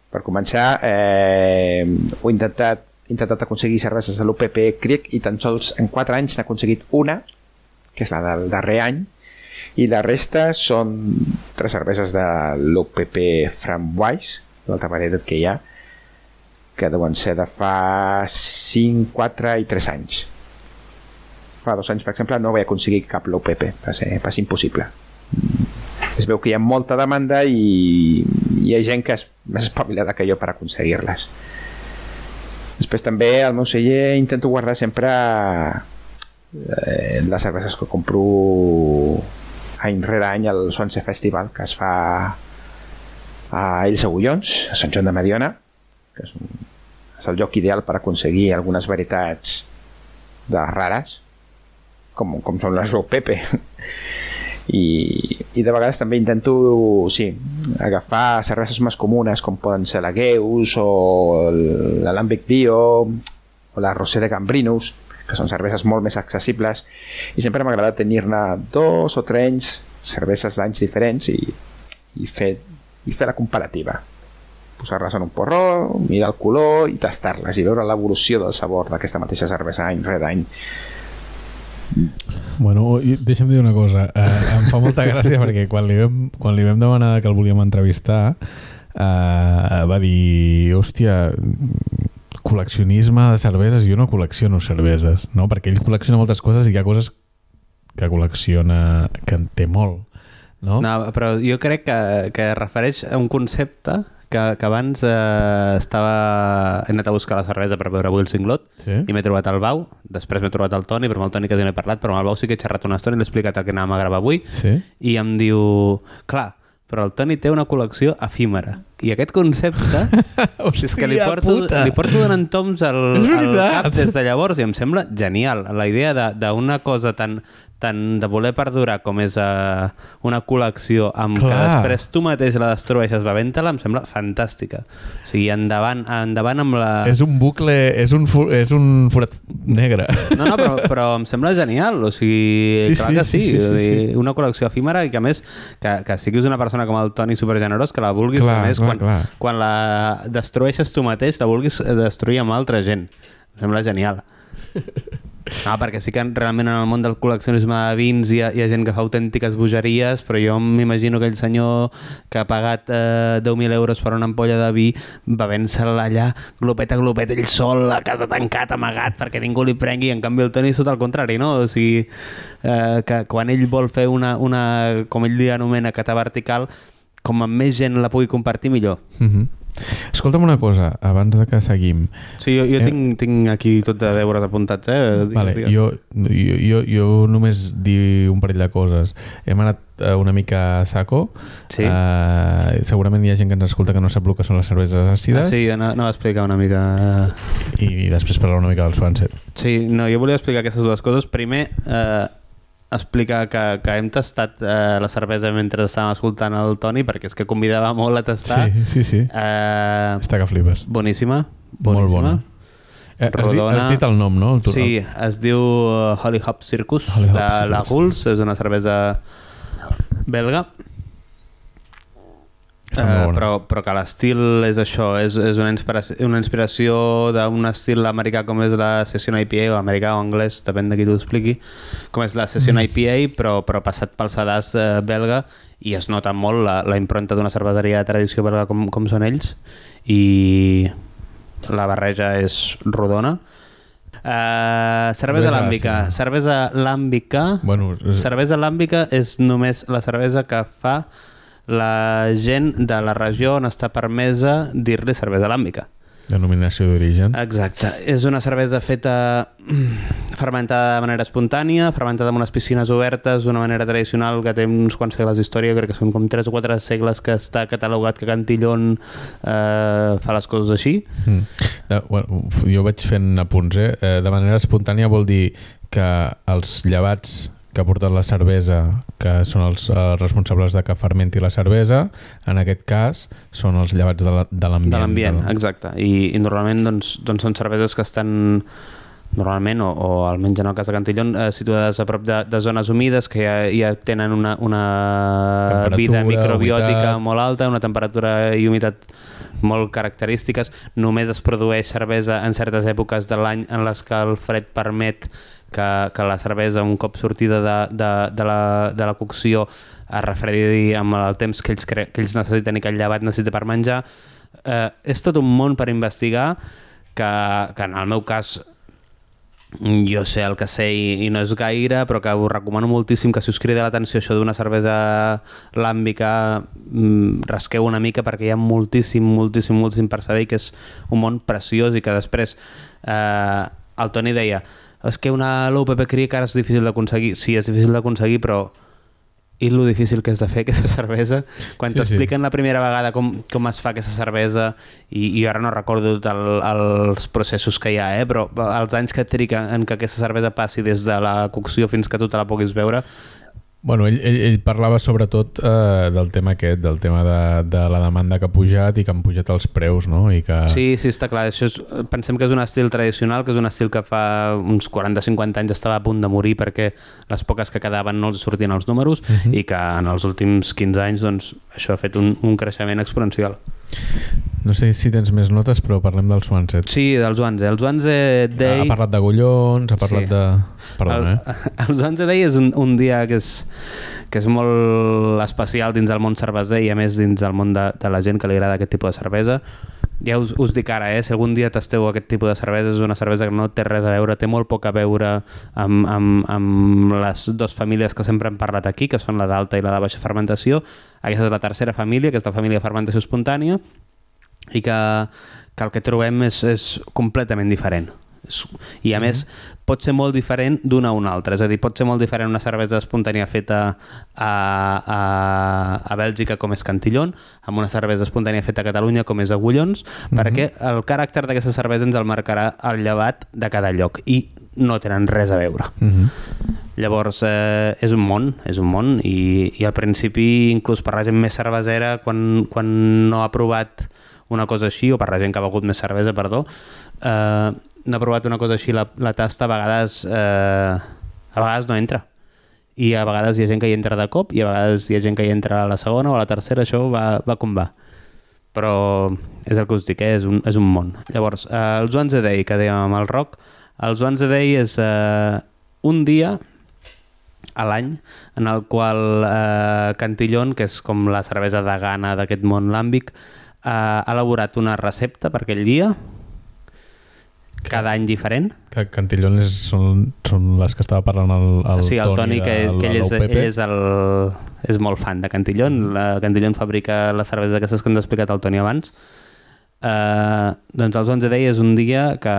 Per començar, eh, ho he intentat, he intentat aconseguir cerveses de l'UPP Cric i tan sols en 4 anys n'he aconseguit una, que és la del darrer any, i la resta són tres cerveses de l'UPP Framboise, l'altra varietat que hi ha, que deuen ser de fa 5, 4 i 3 anys fa dos anys, per exemple, no vaig aconseguir cap l'OPP, va ser, ser impossible. Es veu que hi ha molta demanda i hi ha gent que és més espavilada que jo per aconseguir-les. Després també al meu celler intento guardar sempre eh, les cerveses que compro any rere any al Swansea Festival que es fa a Ells Agullons, a Sant Joan de Mediona, que és, un, és el lloc ideal per aconseguir algunes varietats de rares com, com són les Pepe i, i de vegades també intento sí, agafar cerveses més comunes com poden ser la Geus o l'Alambic Bio o la Rosé de Gambrinus que són cerveses molt més accessibles. I sempre m'ha agradat tenir-ne dos o tres cerveses d'anys diferents i, i, fer, i fer la comparativa. Posar-les en un porró, mirar el color i tastar-les i veure l'evolució del sabor d'aquesta mateixa cervesa any rere any Bueno, i deixa'm dir una cosa. Eh, em fa molta gràcia perquè quan li vam, quan li vam demanar que el volíem entrevistar eh, va dir, hòstia, col·leccionisme de cerveses, jo no col·lecciono cerveses, no? perquè ell col·lecciona moltes coses i hi ha coses que col·lecciona, que en té molt. No? no, però jo crec que, que refereix a un concepte que, que abans eh, estava... he anat a buscar la cervesa per veure avui el cinglot Sí. i m'he trobat el Bau, després m'he trobat el Toni, però amb el Toni quasi no he parlat, però amb el Bau sí que he xerrat una estona i l'he explicat el que anàvem a gravar avui Sí? i em diu, clar, però el Toni té una col·lecció efímera. I aquest concepte és que li porto, puta. li porto donant toms al, al cap des de llavors i em sembla genial. La idea de- d'una cosa tan, tan de voler perdurar com és uh, una col·lecció amb Clar. que després tu mateix la destrueixes bevent-te-la em sembla fantàstica. O sigui, endavant, endavant amb la... És un bucle, és un, fu- és un forat negre. No, no, però, però em sembla genial, o sigui, Sí, clar sí, que sí, sí, sí, sí, sí. una col·lecció efímera i que a més, que, que siguis una persona com el Toni supergenerós, que la vulguis, Clar, a més, clar, quan, clar. quan la destrueixes tu mateix, la vulguis destruir amb altra gent. Em sembla genial. No, perquè sí que realment en el món del col·leccionisme de vins hi ha, hi ha gent que fa autèntiques bogeries, però jo m'imagino aquell senyor que ha pagat eh, 10.000 euros per una ampolla de vi bevent-se'l allà glopet a glopet ell sol a casa tancat, amagat, perquè ningú li prengui, en canvi el Toni és tot el contrari, no? O sigui, eh, que quan ell vol fer una, una com ell li anomena, cata vertical, com amb més gent la pugui compartir, millor. Mhm. Escolta'm una cosa, abans de que seguim. Sí, jo, jo Eh. tinc, tinc aquí tot de deures apuntats, eh? Digues, Vale, digues. jo, jo, jo, jo només dir un parell de coses. Hem anat eh, una mica a saco. Sí. Eh, segurament hi ha gent que ens escolta que no sap el que són les cerveses àcides. Ah, sí, no, no va explicar una mica... I després parlar una mica del Swansea. Sí, no, jo volia explicar aquestes dues coses. Primer, eh, explicar que, que hem tastat eh, la cervesa mentre estàvem escoltant el Toni, perquè és que convidava molt a tastar. Sí, sí, sí. Eh, Està que flipes. boníssima, Molt boníssima. bona. Eh, has, dit, has dit el nom, no? El Sí, es diu uh, Holly Hop Circus, Holly Hop de la Circus. Guls, és una cervesa belga. Està molt Eh, bona. però, però que l'estil és això, és, és una inspiració, una inspiració d'un estil americà com és la Session IPA, o americà o anglès, depèn de qui t'ho expliqui, com és la Session Mm. IPA, però, però passat pel sedàs eh, belga, i es nota molt la, la impronta d'una cerveseria de tradició belga com, com són ells, i la barreja és rodona. Uh, cervesa làmbica. àcida. Cervesa làmbica Bueno, és- cervesa làmbica és només la cervesa que fa la gent de la regió on està permesa dir-li cervesa làmbica. Denominació d'origen. Exacte. És una cervesa feta mm, fermentada de manera espontània, fermentada en unes piscines obertes d'una manera tradicional que té uns quants segles d'història, crec que són com 3 o 4 segles que està catalogat que Cantillon eh, fa les coses així. Mm. De, bueno, jo vaig fent apunts, eh? Eh, De manera espontània vol dir que els llevats que porten la cervesa, que són els eh, responsables de que fermenti la cervesa, en aquest cas són els llevats de la- de l'ambient. de l'ambient, del- exacte. I, i normalment doncs, doncs són cerveses que estan normalment, o, o almenys en el cas de Cantillon, eh, situades a prop de, de zones humides que ja, ja tenen una, una vida microbiòtica humitat. molt alta, una temperatura i humitat molt característiques. Només es produeix cervesa en certes èpoques de l'any en les que el fred permet que, que la cervesa, un cop sortida de, de, de, la, de la cocció, es refredi amb el temps que ells, cre que ells necessiten i que el llevat necessita per menjar. Eh, és tot un món per investigar que, que en el meu cas jo sé el que sé i, i no és gaire, però que us recomano moltíssim que si us crida l'atenció això d'una cervesa làmbica, mm, rasqueu una mica perquè hi ha moltíssim, moltíssim, moltíssim per saber que és un món preciós i que després eh, el Toni deia és que una l'UPP Cric ara és difícil d'aconseguir. Sí, és difícil d'aconseguir, però i lo difícil que és de fer aquesta cervesa quan Sí, sí, sí. t'expliquen la primera vegada com, com es fa aquesta cervesa i, i ara no recordo tot el, els processos que hi ha, eh? però els anys que triga en que aquesta cervesa passi des de la cocció fins que tu te la puguis veure Bueno, ell, ell, ell parlava sobretot eh, del tema aquest, del tema de, de la demanda que ha pujat i que han pujat els preus, no? I que... Sí, sí, està clar. Això és, pensem que és un estil tradicional, que és un estil que fa uns 40-50 anys estava a punt de morir perquè les poques que quedaven no els sortien els números uh -huh. i que en els últims 15 anys doncs, això ha fet un, un creixement exponencial. No sé si tens més notes, però parlem del Swansea. Sí, dels Wanze. Els Wanze Day... Ha parlat d'agullons, ha parlat Sí. de... Perdona, eh? el, els Wanze Day és un, un dia que és, que és molt especial dins del món cerveser i a més dins del món de, de la gent que li agrada aquest tipus de cervesa. Ja us, us dic ara, eh? si algun dia tasteu aquest tipus de cervesa, és una cervesa que no té res a veure, té molt poc a veure amb, amb, amb les dues famílies que sempre hem parlat aquí, que són la d'alta i la de baixa fermentació. Aquesta és la tercera família, que és la família de fermentació espontània, i que, que el que trobem és, és completament diferent. I a més, pot ser molt diferent d'una a una altra. És a dir, pot ser molt diferent una cervesa espontània feta a, a, a Bèlgica com és Cantillon, amb una cervesa espontània feta a Catalunya com és Agullons, perquè el caràcter d'aquesta cervesa ens el marcarà el llevat de cada lloc i no tenen res a veure. Uh -huh. Llavors, eh, és un món, és un món, i, i al principi, inclús per la gent més cervesera, quan, quan no ha provat una cosa així, o per la gent que ha begut més cervesa, perdó, eh, no ha provat una cosa així, la, la tasta a vegades, eh, a vegades no entra. I a vegades hi ha gent que hi entra de cop, i a vegades hi ha gent que hi entra a la segona o a la tercera, això va, va com va. Però és el que us dic, eh? és, un, és un món. Llavors, eh, els Ones a Day, que dèiem amb el rock, els Ones a Day és eh, un dia a l'any en el qual eh, Cantillon, que és com la cervesa de gana d'aquest món làmbic, eh, ha elaborat una recepta per aquell dia, cada any diferent. Que Cantillon és, són, són les que estava parlant el, el sí, el Toni, de que, que ell, és, ell és, el, és molt fan de Cantillon. La Cantillon fabrica les cerveses aquestes que ens ha explicat el Toni abans. Eh, doncs els 11 Day és un dia que,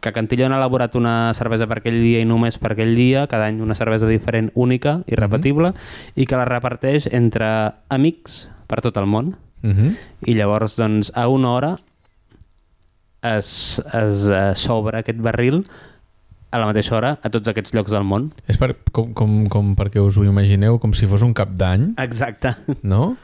que Cantillon ha elaborat una cervesa per aquell dia i només per aquell dia, cada any una cervesa diferent, única, irrepetible, i que la reparteix entre amics per tot el món. Uh -huh. I llavors, doncs, a una hora es, es uh, s'obre aquest barril a la mateixa hora a tots aquests llocs del món. És per, com, com, com perquè us ho imagineu, com si fos un cap d'any, Exacte. no?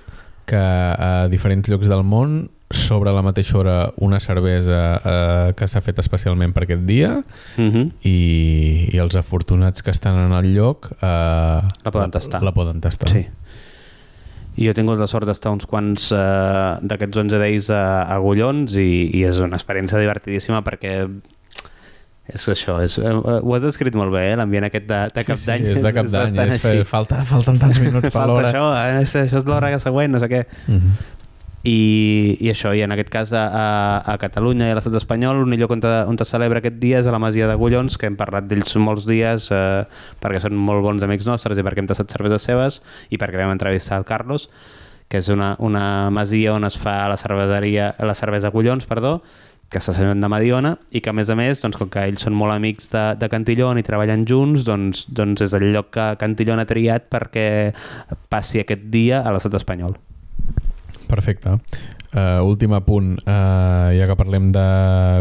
Que a diferents llocs del món sobre la mateixa hora una cervesa eh, que s'ha fet especialment per aquest dia Mm -hmm. i, i els afortunats que estan en el lloc eh, La poden tastar. La, la poden tastar. Sí. Jo he tingut la sort d'estar uns quants uh, d'aquests 11 days a, a Agullons i, i és una experiència divertidíssima perquè és això, és, eh, ho has descrit molt bé, eh? l'ambient aquest de, de cap sí, d'any sí, és de cap d'any. falta, falten tants minuts per Falta l'hora. això, eh? és, això és l'hora següent, no sé què. Uh -huh. I, i això, i en aquest cas a, a, Catalunya i a l'estat espanyol l'únic lloc on, te, on es celebra aquest dia és a la Masia d'Agullons, que hem parlat d'ells molts dies eh, perquè són molt bons amics nostres i perquè hem tastat cerveses seves i perquè vam entrevistar el Carlos que és una, una masia on es fa la cerveseria, la cervesa Collons, perdó, que està sent de Mediona i que a més a més, doncs, com que ells són molt amics de, de Cantillon i treballen junts, doncs, doncs és el lloc que Cantillon ha triat perquè passi aquest dia a l'estat espanyol. Perfecte. Uh, últim apunt, uh, ja que parlem de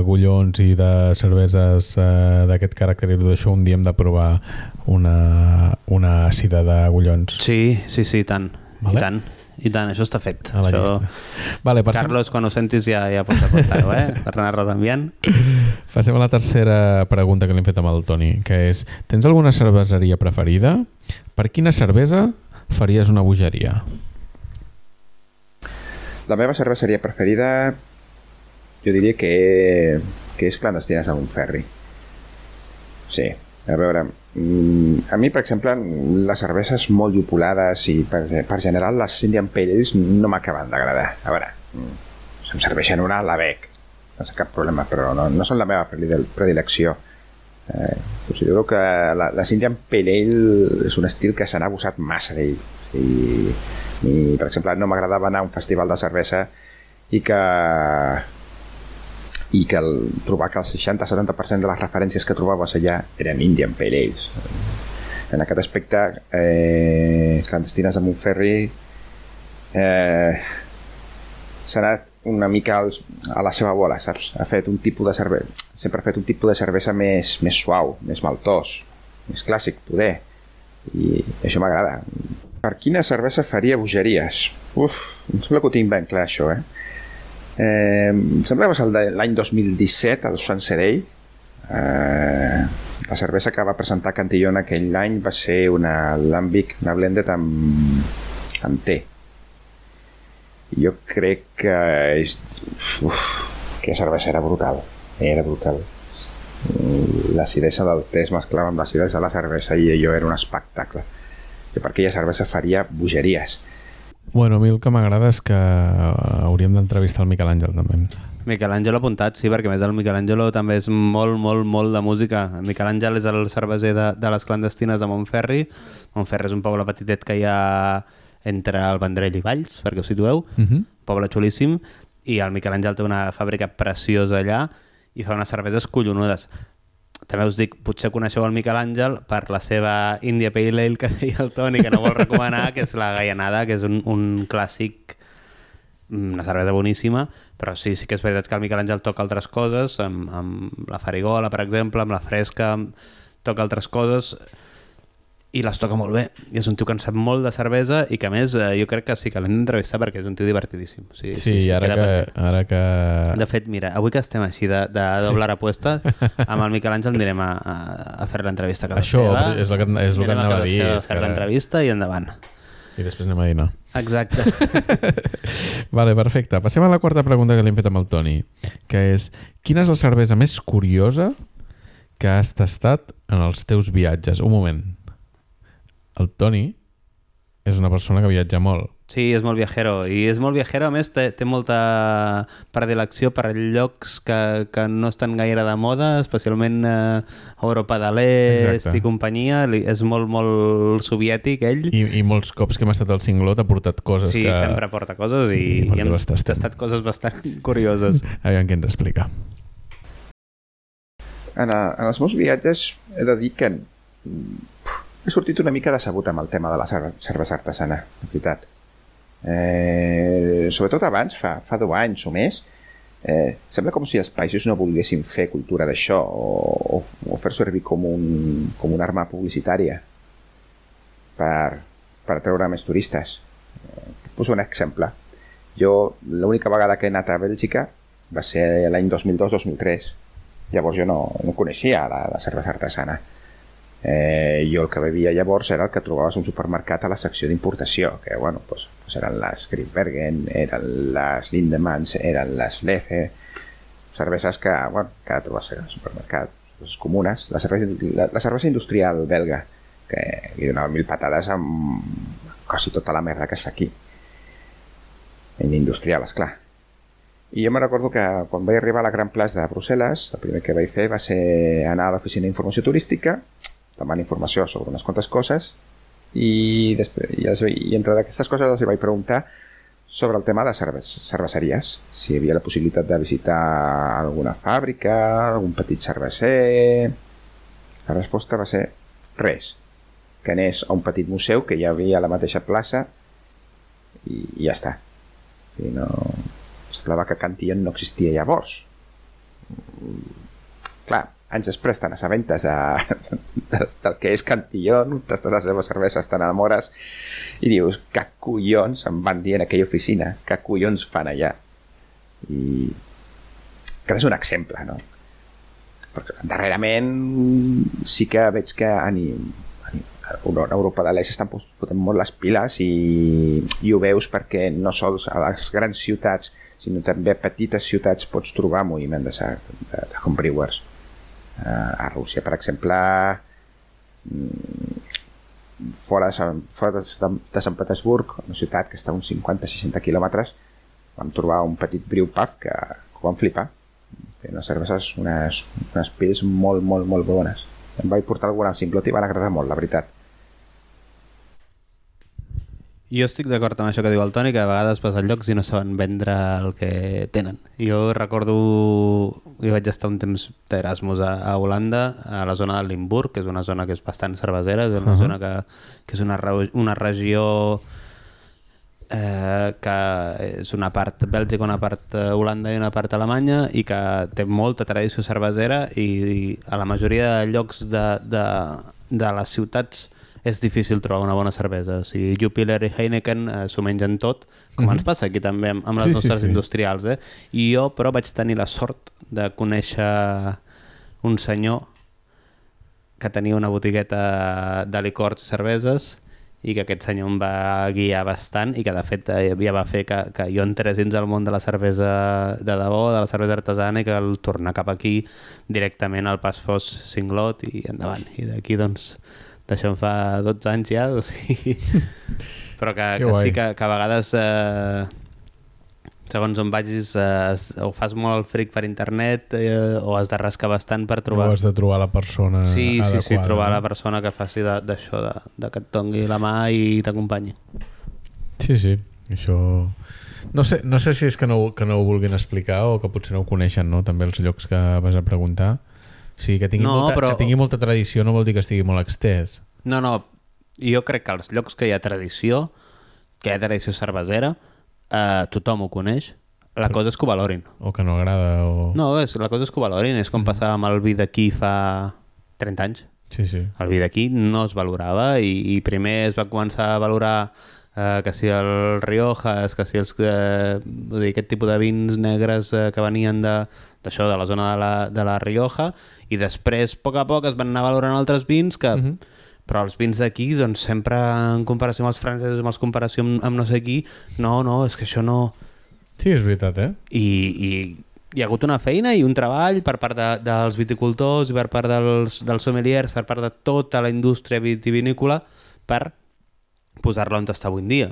gullons i de cerveses uh, d'aquest caràcter i tot això, un dia hem de provar una, una àcida de gullons. Sí, sí, sí, i tant. Vale. I tant. I tant, això està fet. A la això... llista. Vale, passem, Carlos, quan ho sentis ja, ja pots apuntar-ho, eh? Per enviant. passem a la tercera pregunta que li hem fet amb el Toni, que és, tens alguna cerveseria preferida? Per quina cervesa faries una bogeria? La meva cerveseria preferida jo diria que, que és Clandestines a Montferri. Sí, a veure, mm, a mi, per exemple, les cerveses molt llupolades i per, per general les Indian Pale no m'acaben d'agradar. A veure, mm, si em serveixen una, la bec, no sé cap problema, però no, no són la meva predile- predilecció. Eh, considero que la, les Indian Pale Ale és un estil que se n'ha abusat massa d'ell. I, i, per exemple, no m'agradava anar a un festival de cervesa i que i que el, trobar que el 60-70% de les referències que trobaves allà eren Indian Pale Ales. En aquest aspecte, eh, Clandestines de Montferri eh, s'ha anat una mica als, a la seva bola, saps? Ha fet un tipus de cervesa, sempre ha fet un tipus de cervesa més, més suau, més maltós, més clàssic, poder. I això m'agrada. Per quina cervesa faria bogeries? Uf, em sembla que ho tinc ben clar, això, eh? Eh, em sembla que va ser l'any 2017 al Sant Serei eh, la cervesa que va presentar Cantillon aquell any va ser una Lambic, una blended amb, amb té jo crec que és, uf, que cervesa era brutal era brutal Mm, l'acidesa del té es mesclava amb l'acidesa de la cervesa i allò era un espectacle jo per aquella cervesa faria bogeries Bueno, a mi el que m'agrada és que hauríem d'entrevistar el Miquel Àngel també. Miquel Àngel apuntat, sí, perquè més el Miquel Àngelo també és molt, molt, molt de música. El Miquel Àngel és el cerveser de, de les clandestines de Montferri. Montferri és un poble petitet que hi ha entre el Vendrell i Valls, perquè us situeu. Uh -huh. Poble xulíssim. I el Miquel Àngel té una fàbrica preciosa allà i fa unes cerveses collonudes. També us dic, potser coneixeu el Miquel Àngel per la seva India Pale Ale que deia el Toni, que no vol recomanar, que és la Gaianada, que és un, un clàssic mm, una cervesa boníssima, però sí, sí que és veritat que el Miquel Àngel toca altres coses, amb, amb la farigola, per exemple, amb la fresca, toca altres coses i les toca molt bé. I és un tio que en sap molt de cervesa i que a més eh, jo crec que sí que l'hem d'entrevistar perquè és un tio divertidíssim. Sí, Sí, sí, ara, queda que, perfecte. ara que... De fet, mira, avui que estem així de, de doble aposta, amb el Miquel Àngel anirem a, a, a fer l'entrevista casa Això, seva. és el que- és el que Anirem anava a dir, és A fer que- l'entrevista i endavant. I després anem a dinar. Exacte. Vale, perfecte. Passem a la quarta pregunta que li hem fet amb el Toni, que és, quina és la cervesa més curiosa que has tastat en els teus viatges? Un moment. El Toni és una persona que viatja molt. Sí, és molt viajero. I és molt viajero, a més, té, té molta predilecció per llocs que, que no estan gaire de moda, especialment eh, Europa de l'Est i companyia. És molt, molt soviètic, ell. I, I molts cops que hem estat al Cinglot ha portat coses sí, que... sempre porta coses i, I i tastem? tastat coses bastant curioses. Aviam què ens explica. En, a, en els meus viatges he de dir que he sortit una mica decebut amb el tema de la cerve cervesa artesana, de veritat. Eh, sobretot abans, fa, fa 10 anys o més, eh, sembla com si els països no volguessin fer cultura d'això o, o, o fer servir com, un, com una arma publicitària per, per treure més turistes. Eh, poso un exemple. Jo, l'única vegada que he anat a Bèlgica va ser l'any 2002-2003. Llavors jo no, no coneixia la, la cervesa artesana. Eh, jo el que bevia llavors era el que trobaves un supermercat a la secció d'importació, que bueno, pues, pues eren les Greenbergen, eren les Lindemans, eren les Lefe, cerveses que, bueno, que trobes al supermercat, cerveses comunes. La cervesa, la, la cervesa industrial belga, que li donava mil patades amb quasi tota la merda que es fa aquí. En industrial, és clar. I jo me recordo que quan vaig arribar a la Gran Plaça de Brussel·les, el primer que vaig fer va ser anar a l'oficina d'informació turística, demanar informació sobre unes quantes coses, i, després, i, els, i entre aquestes coses els vaig preguntar sobre el tema de cerve cerveseries. Si hi havia la possibilitat de visitar alguna fàbrica, algun petit cerveser... La resposta va ser res. Que anés a un petit museu que hi havia a la mateixa plaça i, i ja està. I no... Semblava que Cantillon no existia llavors. Clar, anys després te n'assabentes del, del que és Cantillon, t'estàs les seves cerveses, te n'enamores i dius, que collons em van dir en aquella oficina, que collons fan allà. I que és un exemple, no? Perquè darrerament sí que veig que a, ni, a, ni, a Europa de l'Est estan fotent molt les piles i, i ho veus perquè no sols a les grans ciutats sinó també a petites ciutats pots trobar moviment de, de, de homebrewers. Uh, a Rússia, per exemple, mm, fora de, Sant, fora de, Sant Petersburg, una ciutat que està a uns 50-60 quilòmetres, vam trobar un petit brew pub que, que ho vam flipar. Feien unes cerveses, unes, unes pils molt, molt, molt bones. Em vaig portar alguna al Cinglot i van agradar molt, la veritat. Jo estic d'acord amb això que diu el Toni, que a vegades vas a llocs i no saben vendre el que tenen. Jo recordo, jo vaig estar un temps d'Erasmus a, a Holanda, a la zona de Limburg, que és una zona que és bastant cervesera, és una uh -huh. zona que, que és una, una regió eh, que és una part Bèlgica, una part eh, Holanda i una part Alemanya i que té molta tradició cervesera i, i a la majoria de llocs de, de, de les ciutats és difícil trobar una bona cervesa. O sigui, Jupiler i Heineken eh, s'ho mengen tot, com uh -huh. ens passa aquí també amb, amb les Sí, sí, nostres sí. industrials. Eh? I jo, però, vaig tenir la sort de conèixer un senyor que tenia una botigueta de licors i cerveses i que aquest senyor em va guiar bastant i que de fet eh, ja va fer que, que jo entrés dins el món de la cervesa de debò, de la cervesa artesana i que el tornar cap aquí directament al Pas Fos Singlot i endavant. I d'aquí doncs d'això en fa 12 anys ja, o sigui... però que, Que que sí que, que a vegades eh, segons on vagis eh, o fas molt el fric per internet eh, o has de rascar bastant per Trobar. trobar has de trobar la persona Sí, adequada. sí, sí, trobar no? la persona que faci de- d'això, de, de, que et dongui la mà i t'acompanyi. Sí, sí, això... No sé, no sé si és que no, que no ho vulguin explicar o que potser no ho coneixen, no? També els llocs que vas a preguntar. O sigui, que tingui, No, molta, però- que tingui molta tradició no vol dir que estigui molt extès. No, no, jo crec que als llocs que hi ha tradició, que hi ha tradició cervesera, eh, tothom ho coneix, la cosa és que ho valorin. O que no agrada, o... No, és, la cosa és que ho valorin, és com passava amb el vi d'aquí fa 30 anys. Sí, sí. El vi d'aquí no es valorava i, i primer es va començar a valorar eh, que si el Riojas, que si els, eh, vull dir, aquest tipus de vins negres eh, que venien de d'això, de la zona de la, de la Rioja, i després, a poc a poc, es van anar valorant altres vins que... Mhm. Però els vins d'aquí, doncs, sempre en comparació amb els francesos, amb els comparació amb, amb no sé qui, no, no, és que això no... Sí, és veritat, eh? I, i hi ha hagut una feina i un treball per part de, dels viticultors i per part dels, dels sommeliers, per part de tota la indústria vitivinícola per posar-la on està avui en dia.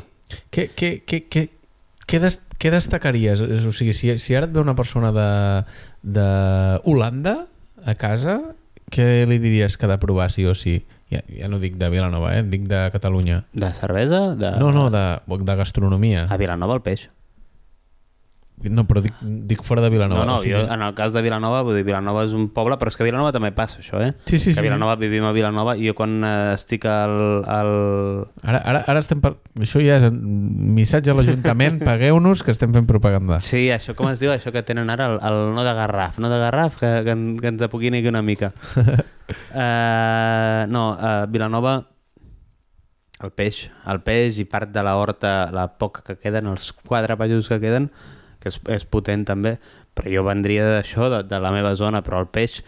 Què, què, què, què, què, des, què destacaries? O sigui, si, si ara et ve una persona de, de Holanda a casa, què li diries que ha de provar sí o sí? Ja, ja no dic de Vilanova, eh? dic de Catalunya. De cervesa? De... No, no, de, de gastronomia. A Vilanova el peix. No, però dic, dic fora de Vilanova. no, no, o sigui... jo, en el cas de Vilanova, vull dir, Vilanova és un poble, però és que a Vilanova també passa això, eh? Sí, sí, que sí, Vilanova vivim a Vilanova i jo quan eh, estic al... al... Ara, ara, ara estem... Per... Això ja és un missatge a l'Ajuntament, pagueu-nos que estem fent propaganda. Sí, això com es diu, això que tenen ara, el, el no de Garraf, no de Garraf, que, que, que ens apoquini una mica. uh, no, uh, Vilanova, el peix, el peix i part de la horta, la poca que queden, els quatre països que queden, que és, és potent també, però jo vendria d'això, de, de la meva zona, però el peix,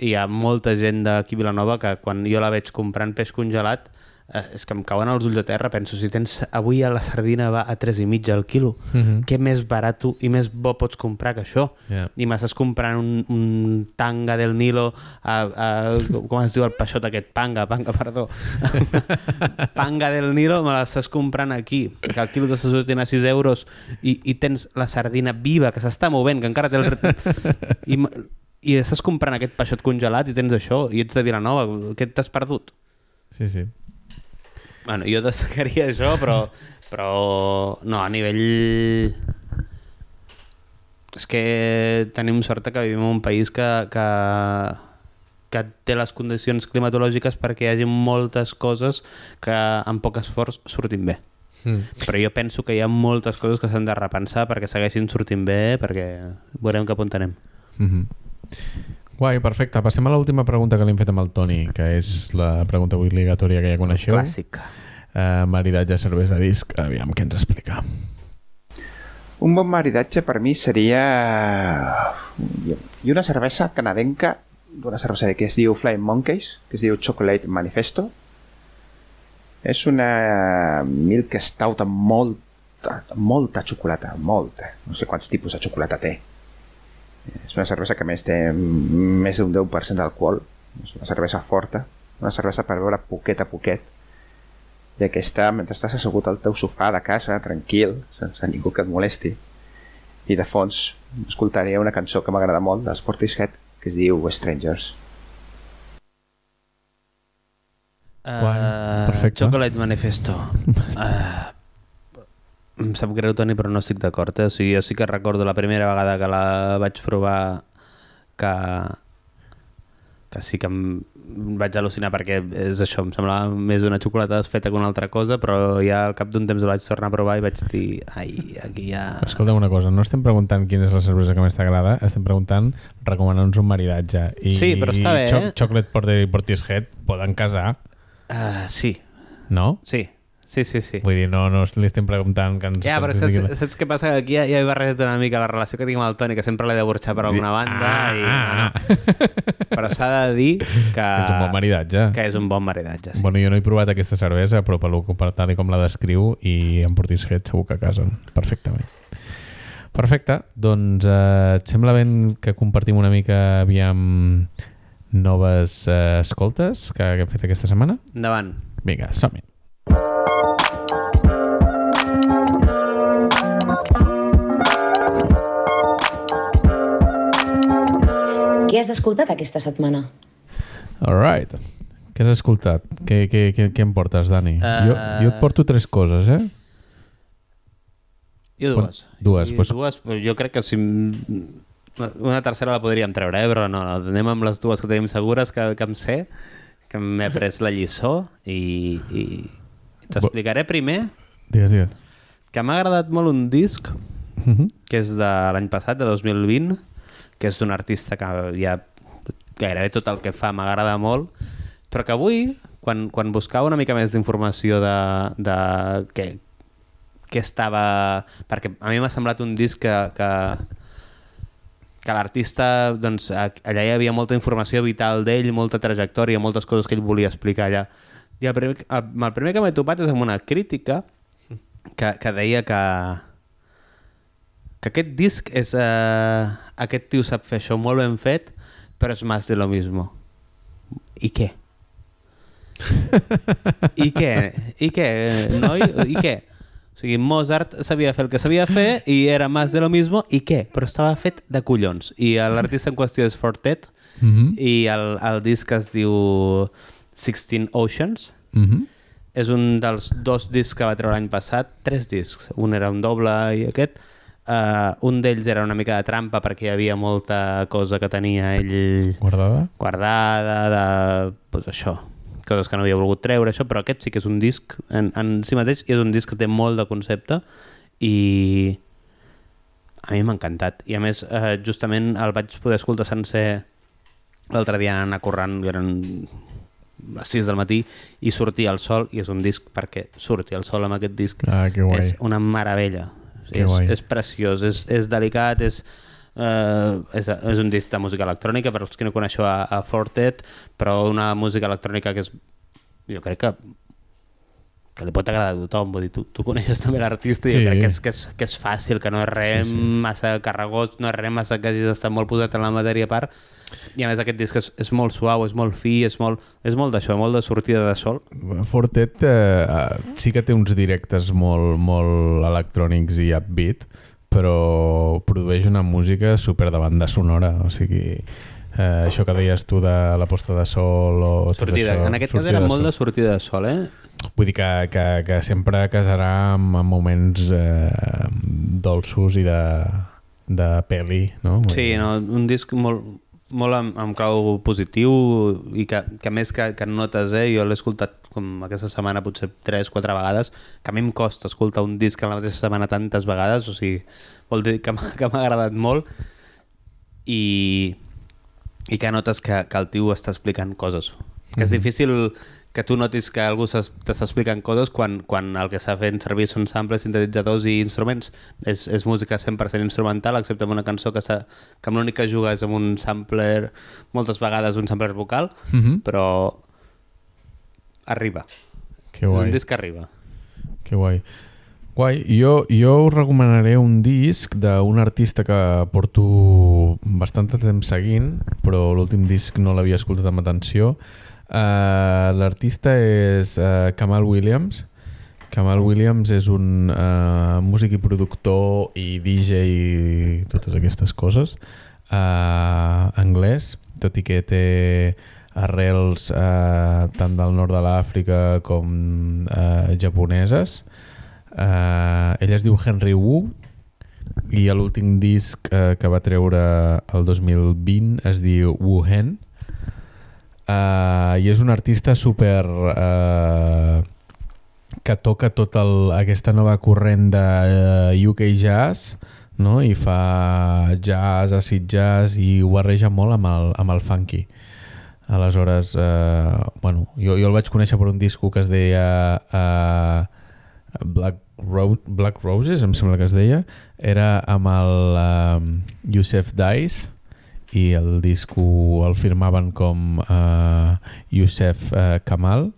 hi ha molta gent d'aquí Vilanova que quan jo la veig comprant peix congelat, eh, és que em cauen els ulls a terra, penso, si tens avui a la sardina va a 3 i al quilo, Mhm. què més barat i més bo pots comprar que això? Ja. I m'estàs comprant un, un tanga del Nilo, a, a, com es diu el peixot aquest? Panga, panga, perdó. panga del Nilo me l'estàs comprant aquí, que el quilo t'està sortint a 6 euros i, i tens la sardina viva, que s'està movent, que encara té el... I, I estàs comprant aquest peixot congelat i tens això, i ets de Vilanova, què t'has perdut? Sí, sí. Bueno, jo destacaria això, però, però no, a nivell... És que tenim sort que vivim en un país que, que, que té les condicions climatològiques perquè hi hagi moltes coses que amb poc esforç surtin bé. Mm. Però jo penso que hi ha moltes coses que s'han de repensar perquè segueixin sortint bé, perquè veurem cap on anem. Mm -hmm. Guai, perfecte. Passem a l'última pregunta que li hem fet amb el Toni, que és la pregunta obligatòria que ja coneixeu. Clàssic. Uh, maridatge, cervesa, disc. Aviam, què ens explica? Un bon maridatge per mi seria... I una cervesa canadenca d'una cerveseria que es diu Flying Monkeys, que es diu Chocolate Manifesto. És una milk stout amb molta, molta xocolata, molta. No sé quants tipus de xocolata té. És una cervesa que a més té més d'un 10% d'alcohol. És una cervesa forta, una cervesa per beure poquet a poquet. I aquesta, mentre estàs assegut al teu sofà de casa, tranquil, sense ningú que et molesti, i de fons escoltaria una cançó que m'agrada molt dels Portishead que es diu Strangers. Uh, perfecte. Chocolate Manifesto. Uh, em sap greu, Toni, però no estic d'acord. Eh? O sigui, jo sí que recordo la primera vegada que la vaig provar que, que sí que em vaig al·lucinar perquè és això, em semblava més una xocolata desfeta que una altra cosa, però ja al cap d'un temps la vaig tornar a provar i vaig dir, ai, aquí ja... Escolta'm una cosa, no estem preguntant quina és la cervesa que més t'agrada, estem preguntant recomanar-nos un maridatge. I, Sí, però està bé, Cho eh? Chocolate Porter i Portishead poden casar, Uh, sí, no? sí, sí, sí, sí. Vull dir, no, no li estem preguntant que ens... Ja, però saps, la- saps què passa? Aquí ja, ja he barrejat una mica la relació que tinc amb el Toni, que sempre l'he de burxar per alguna banda. Ah, i, ah, no, no. Però s'ha de dir que... És un bon maridatge. Que és un bon maridatge, sí. Bueno, jo no he provat aquesta cervesa, però pel que per tal i com la descriu i en Portishead segur que casen perfectament. Perfecte, doncs eh, et sembla ben que compartim una mica aviam noves eh, escoltes que, que hem fet aquesta setmana? Endavant. Vinga, som-hi. Què has escoltat aquesta setmana? All right. Què has escoltat? Què, què, què, què em portes, Dani? Eh, Jo, jo et porto tres coses, eh? Jo dues. Dues, I pues- dues, però jo crec que si... Una tercera la podríem treure, eh? però no, no, anem amb les dues que tenim segures que, que em sé, que m'he pres la lliçó i, i t'explicaré primer Digues, digues. que m'ha agradat molt un disc Uh -huh. que és de l'any passat, de 2020, que és d'un artista que ja gairebé tot el que fa m'agrada molt, però que avui, quan, quan buscava una mica més d'informació de, de què, què estava... Perquè a mi m'ha semblat un disc que, que, que l'artista, doncs, allà hi havia molta informació vital d'ell, molta trajectòria, moltes coses que ell volia explicar allà. I el primer, el, el primer que m'he topat és amb una crítica que, que deia que, que aquest disc és... Eh, aquest tio sap fer això molt ben fet, però és més de lo mismo. I què? I què? I què, noi? I què? O sigui, Mozart sabia fer el que sabia fer i era més de lo mismo, i què? Però estava fet de collons. I l'artista en qüestió és Fortet, Uh -huh. i el, el disc es diu 16 Oceans, Uh -huh. és un dels dos discs que va treure l'any passat, tres discs, un era un doble i aquest, uh, un d'ells era una mica de trampa perquè hi havia molta cosa que tenia ell Guardada? guardada, de, pues això, coses que no havia volgut treure, això, però aquest sí que és un disc en, en si mateix, i és un disc que té molt de concepte i a mi m'ha encantat. I a més, eh, justament el vaig poder escoltar sencer l'altre dia anant a corrent, eren les 6 del matí, i sortia el sol, i és un disc perquè surti el sol amb aquest disc. Ah. És una meravella. És, guai. és preciós, és, és delicat, és, uh, és, és un disc de música electrònica, per als que no coneixeu a, a Fortet, però una música electrònica que és, jo crec que que li pot agradar a tothom, vull dir, tu, tu coneixes també l'artista i Sí. crec que és, que, és, que és fàcil, que no és res sí, sí. massa carregós, no és res massa que hagis d'estar molt posat en la matèria a part, i a més aquest disc és, és molt suau, és molt fi, és molt, és molt d'això, molt de sortida de sol. Fortet eh, eh, sí que té uns directes molt, molt electrònics i upbeat, però produeix una música super de banda sonora, o sigui, eh, això que deies tu de la posta de sol o tot Sortida. això, en aquest cas era de molt de sortida de sol, eh? Vull dir que, que, que sempre casarà amb, amb moments eh, dolços i de, de peli, no? Sí, no, un disc molt, molt amb, amb clau positiu i que, que més que, que notes, eh, jo l'he escoltat com aquesta setmana potser 3-4 vegades, que a mi em costa escoltar un disc en la mateixa setmana tantes vegades, o sigui, vol dir que m'ha agradat molt i, i que notes que, que el tio està explicant coses. Que és difícil que tu notis que algú t'està explicant coses quan, quan el que està fent servir són samples, sintetitzadors i instruments. És, és música 100% instrumental, excepte una cançó que, s'ha- que amb l'únic que juga és amb un sampler, moltes vegades un sampler vocal, Mhm. però arriba. Que És guai. un disc que arriba. Que guai. Guai, jo, jo us recomanaré un disc d'un artista que porto bastant de temps seguint, però l'últim disc no l'havia escoltat amb atenció. Uh, L'artista és uh, Kamal Williams. Kamal Williams és un uh, músic i productor i DJ i totes aquestes coses uh, anglès, tot i que té arrels uh, tant del nord de l'Àfrica com uh, japoneses. Uh, ell es diu Henry Wu i l'últim disc uh, que va treure el 2020 es diu Wu Hen uh, i és un artista super uh, que toca tot aquesta nova corrent de uh, UK Jazz no? i fa jazz, acid jazz i ho barreja molt amb el, amb el funky aleshores eh, bueno, jo, jo el vaig conèixer per un disco que es deia eh, Black, Ro Black Roses em sembla que es deia era amb el eh, Youssef Dice i el disco el firmaven com eh, Youssef eh, Kamal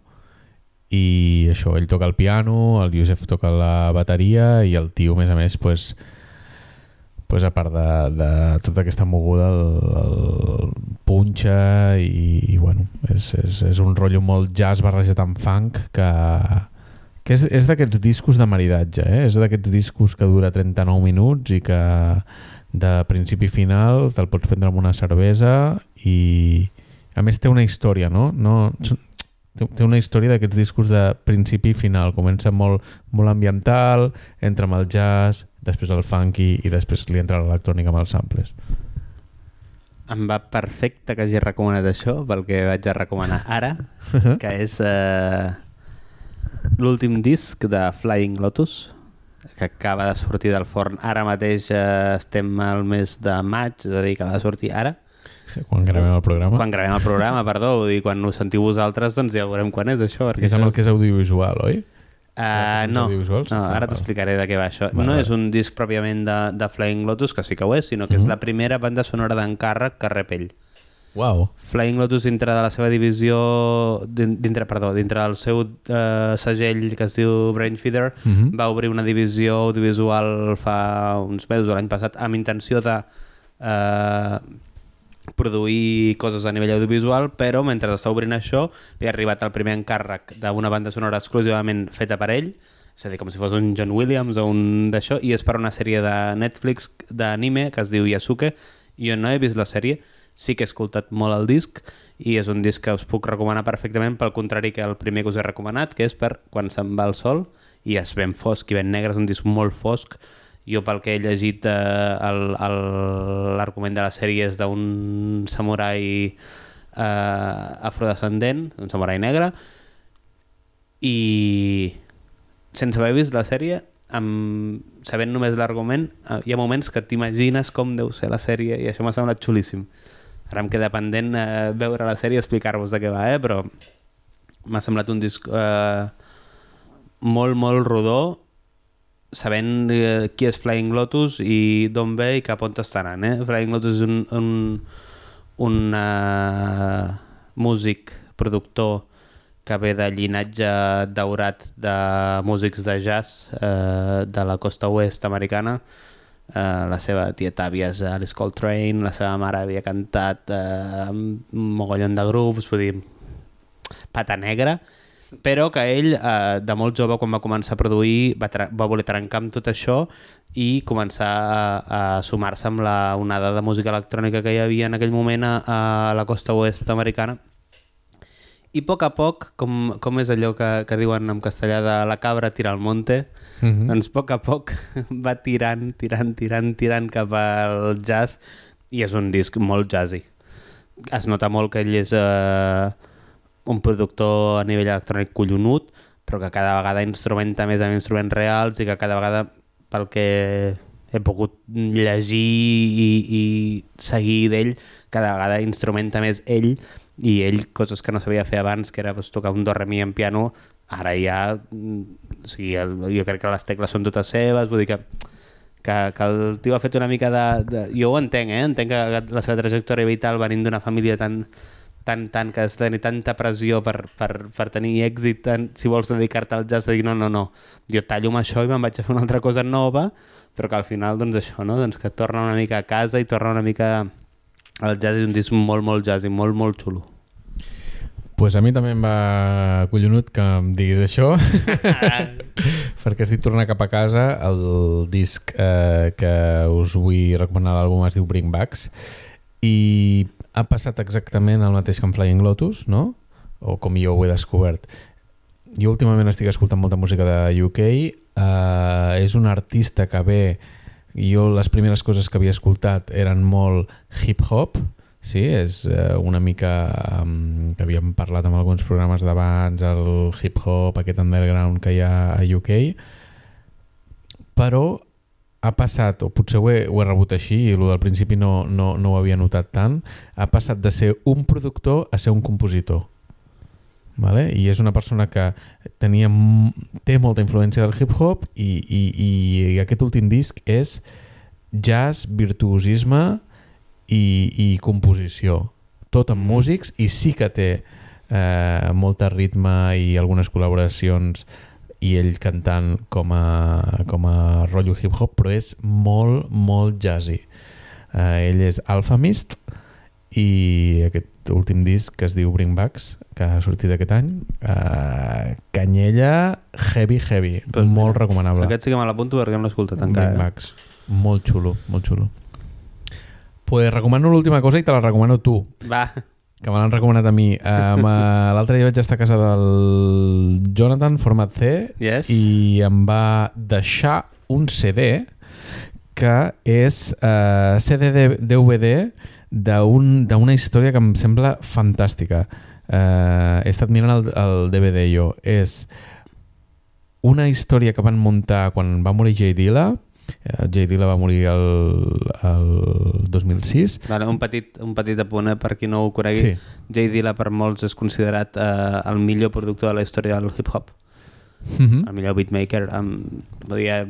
i això, ell toca el piano, el Youssef toca la bateria i el tio, a més a més, pues, pues a part de, de tota aquesta moguda el, el punxa i, i bueno, és, és, és un rotllo molt jazz barrejat amb funk que, que és, és d'aquests discos de maridatge, eh? és d'aquests discos que dura 39 minuts i que de principi final te'l pots prendre amb una cervesa i a més té una història, no? no té té una història d'aquests discos de principi i final. Comença molt, molt ambiental, entra amb el jazz, després el funky i després li entra l'electrònica amb els samples. Em va perfecte que hagi recomanat això pel que vaig a recomanar ara, que és eh, l'últim disc de Flying Lotus, que acaba de sortir del forn. Ara mateix eh, estem al mes de maig, és a dir, que de sortir ara. Quan gravem el programa. Quan gravem el programa, perdó, vull dir, quan ho sentiu vosaltres, doncs ja veurem quan és això. Perquè És amb el que és audiovisual, oi? Uh, no, no, ara t'explicaré de què va això. Val, no val. és un disc pròpiament de, de Flying Lotus, que sí que ho és, sinó que és la primera banda sonora d'encàrrec que rep Uau. Flying Lotus dintre de la seva divisió din- dintre, perdó, dintre del seu eh, segell que es diu Brainfeeder Mhm. va obrir una divisió audiovisual fa uns mesos, l'any passat, amb intenció de eh, produir coses a nivell audiovisual, però mentre està obrint això li ha arribat el primer encàrrec d'una banda sonora exclusivament feta per ell, és a dir, com si fos un John Williams o un d'això, i és per una sèrie de Netflix d'anime que es diu Yasuke. Jo no he vist la sèrie, sí que he escoltat molt el disc i és un disc que us puc recomanar perfectament pel contrari que el primer que us he recomanat, que és per quan se'n va el sol i és ben fosc i ben negre, és un disc molt fosc. Jo pel que he llegit eh, l'argument de la sèrie és d'un samurai eh, afrodescendent, un samurai negre i sense haver vist la sèrie amb, sabent només l'argument eh, hi ha moments que t'imagines com deu ser la sèrie i això m'ha semblat xulíssim ara em queda pendent eh, veure la sèrie i explicar-vos de què va, eh? però m'ha semblat un disc eh, molt, molt rodó sabent eh, qui és Flying Lotus i d'on ve i cap on està anant. Eh? Flying Lotus és un, un, un uh, músic, productor que ve de llinatge daurat de músics de jazz eh, de la costa oest americana. Eh, la seva tieta àvia és Alice Coltrane, la seva mare havia cantat eh, un mogollon de grups, vull dir, pata negra, però que ell, eh, de molt jove, quan va començar a produir, va, va voler trencar amb tot això i començar a, a sumar-se amb la onada de música electrònica que hi havia en aquell moment a, a la costa oest americana I a poc a poc, com, com és allò que, que diuen en castellà de la cabra tira al monte, mm Mhm. -hmm. doncs a poc a poc va tirant, tirant, tirant, tirant cap al jazz i és un disc molt jazzy. Es nota molt que ell és eh, un productor a nivell electrònic collonut, però que cada vegada instrumenta més amb instruments reals i que cada vegada, pel que he pogut llegir i, i seguir d'ell, cada vegada instrumenta més ell i ell coses que no sabia fer abans, que era pues, tocar un do re mi en piano, ara ja mm, o sigui, el, jo crec que les tecles són totes seves, vull dir que que, que el tio ha fet una mica de, de... Jo ho entenc, eh? Entenc que la seva trajectòria vital venint d'una família tan, tan, tan, que has de tenir tanta pressió per, per, per tenir èxit, tan, si vols dedicar-te al jazz, de dir no, no, no, jo tallo amb això i me'n vaig a fer una altra cosa nova, però que al final, doncs això, no? Doncs que torna una mica a casa i torna una mica al jazz i un disc molt, molt jazz i molt, molt xulo. pues a mi també em va collonut que em diguis això perquè estic tornant cap a casa el disc eh, que us vull recomanar l'àlbum es diu Bring Backs i ha passat exactament el mateix que amb Flying Lotus no? o com jo ho he descobert jo últimament estic escoltant molta música de UK eh, és un artista que ve jo les primeres coses que havia escoltat eren molt hip-hop Sí, és eh, una mica um, que havíem parlat amb alguns programes d'abans, el hip-hop, aquest underground que hi ha a UK, però ha passat, o potser ho he, ho he rebut així, i el del principi no, no, no ho havia notat tant, ha passat de ser un productor a ser un compositor. Vale? I és una persona que tenia, té molta influència del hip-hop i, i, i aquest últim disc és jazz, virtuosisme i, i composició. Tot amb músics i sí que té eh, molta ritme i algunes col·laboracions i ell cantant com a, com a rotllo hip-hop, però és molt, molt jazzy. Eh, ell és Alphamist i aquest últim disc que es diu Bring Backs, que ha sortit aquest any, eh, canyella heavy, heavy, Doncs molt mira, recomanable. Aquest sí que me l'apunto perquè no l'he escoltat Bring encara. eh? Backs. Molt xulo, molt xulo. Pues recomano l'última cosa i te la recomano tu, Va, que me l'han recomanat a mi. Um, uh, L'altre dia vaig estar a casa del Jonathan, format C, Yes. i em va deixar un CD que és uh, CD de- DVD d'un- d'una història que em sembla fantàstica. Uh, he estat mirant el, el DVD jo. És una història que van muntar quan va morir Jay Dilla. Eh, Jay Dilla va morir el, el 2006. Vale, un, petit, un petit apunt eh, per qui no ho conegui. Sí. Jay Dilla per molts és considerat eh, el millor productor de la història del hip-hop, Mm -hmm. el millor beatmaker. Vull dir,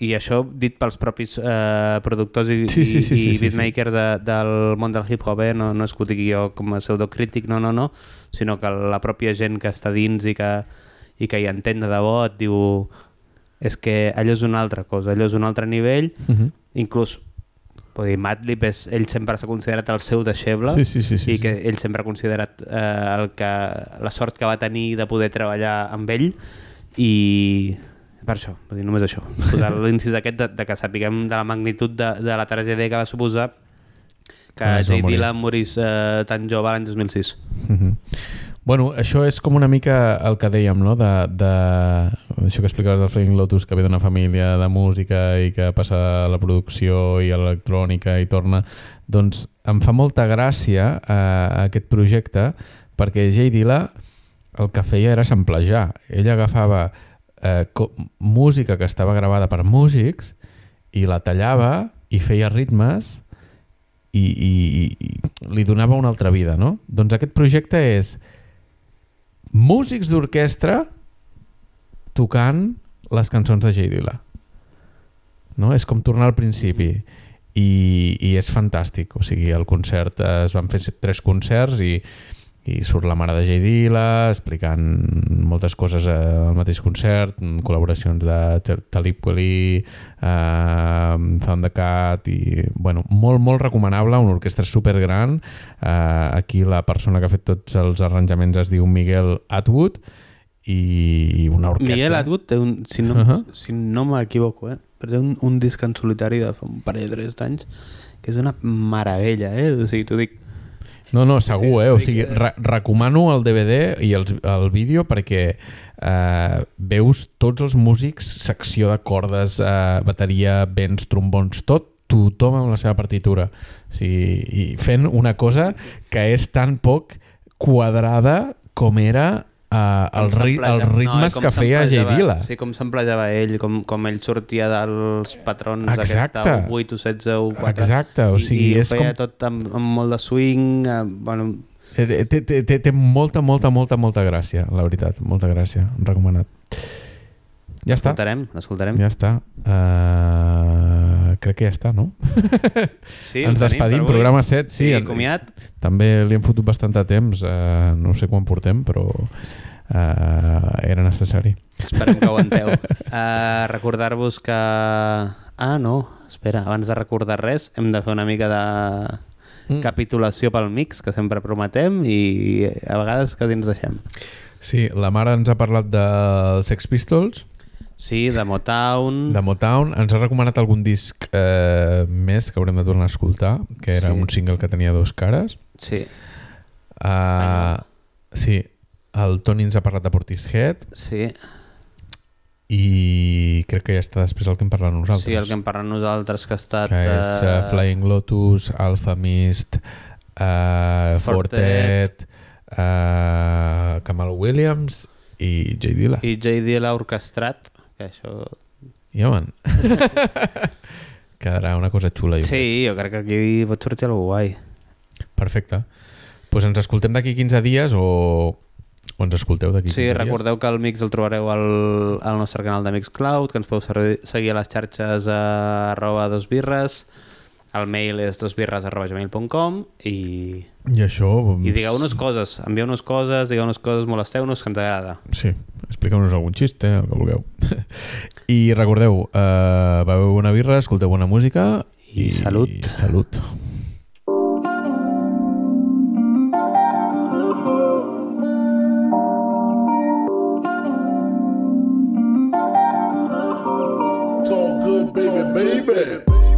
I això dit pels propis eh, productors i, Sí, sí, sí, i, sí, i sí, beatmakers de, del món del hip-hop, eh? no, no és que ho digui jo com a pseudocrític, no, no, no, sinó que la pròpia gent que està dins i que, i que hi entén de debò et diu és que allò és una altra cosa, allò és un altre nivell, Mm -hmm. inclús vull dir, Madlib és, ell sempre s'ha considerat el seu deixeble Sí, sí, sí, sí, i sí. que ell sempre ha considerat eh, el que, la sort que va tenir de poder treballar amb ell i per això, vull dir, només això posar l'incís aquest de, de que sapiguem de la magnitud de, de la tragèdia que va suposar que Jay morir. Dilla morís eh, tan jove l'any 2006 Mhm. Bueno, això és com una mica el que dèiem, no? De, de... Això que explicaves del Flying Lotus, que ve d'una família de música i que passa a la producció i a l'electrònica i torna... Doncs em fa molta gràcia eh, aquest projecte perquè Jay Dilla el que feia era samplejar. Ell agafava eh, música que estava gravada per músics i la tallava i feia ritmes i, i, i li donava una altra vida, no? Doncs aquest projecte és músics d'orquestra tocant les cançons de Jay Dilla. No? És com tornar al principi i, i és fantàstic. O sigui, el concert es van fer tres concerts i, i surt la mare de Jay Dilla explicant moltes coses al mateix concert, col·laboracions de Tal- Talib Kweli, uh, Thundercat i bueno, molt, molt recomanable, una orquestra supergran. Uh, aquí la persona que ha fet tots els arranjaments es diu Miguel Atwood i una orquestra... Miguel Atwood té un, si no, uh. -huh. si no m'equivoco, eh? però té un, un disc en solitari de fa un parell de tres d'anys que és una meravella, eh? O sigui, t'ho dic. No, no, segur, Sí, eh? O sigui, re recomano el DVD i el, el vídeo perquè eh, veus tots els músics, secció de cordes, eh, bateria, vents, trombons, tot, tothom amb la seva partitura. O sigui, i fent una cosa que és tan poc quadrada com era eh, el ri els ritmes com que feia J. s'emplejava- Dilla. Sí, com s'emplejava ell, com, com ell sortia dels patrons Exacte. aquests de 8 o 16 o 4. Exacte, o sigui, I, i és feia com- tot amb, amb molt de swing, eh, bueno, Eh, Té, té, té, té molta, molta, molta, molta gràcia, la veritat. Molta gràcia. Recomanat. Ja està. l'escoltarem, l'escoltarem. Ja està. Uh, crec que ja està, no? Sí, Ens despedim. Programa 7, sí. Sí, comiat. També li hem fotut bastant de temps. Uh, no sé quan portem, però uh, era necessari. Esperem que ho aguanteu. Uh, Recordar-vos que... Ah, no, espera, abans de recordar res, hem de fer una mica de Mm. capitulació pel mix, que sempre prometem, i a vegades quasi ens deixem. Sí, la mare ens ha parlat dels Sex Pistols, Sí, de Motown... de Motown. Ens ha recomanat algun disc eh, més que haurem de tornar a escoltar, que era Sí. un single que tenia dos cares. Sí, Uh, sí, el Toni ens ha parlat de Portishead sí, i crec que ja està després el que hem parlat nosaltres. sí, el que hem parlat nosaltres que ha estat... que és uh, eh, Flying Lotus, Alpha Mist, uh, Fortet, Fortet. uh, Kamal Williams i J. Dilla. I... J.D. l'ha orquestrat, que això... Ja, man. Quedarà una cosa xula. jo crec. Sí, jo crec que aquí pot sortir alguna guai. Perfecte. Doncs pues ens escoltem d'aquí 15 dies o, o ens escolteu d'aquí 15 Sí, dies. recordeu que el mix el trobareu al, al nostre canal de Mixcloud, que ens podeu seguir a les xarxes a arroba dos birres, el mail és dosbirres arroba gmail.com i, I això... i digueu-nos coses, envieu-nos coses, digueu-nos coses, molesteu-nos, que ens agrada. Sí, expliqueu-nos algun xiste, el que vulgueu. I recordeu, uh, beveu una birra, escolteu bona música I salut. I salut. It's all good, baby. Baby,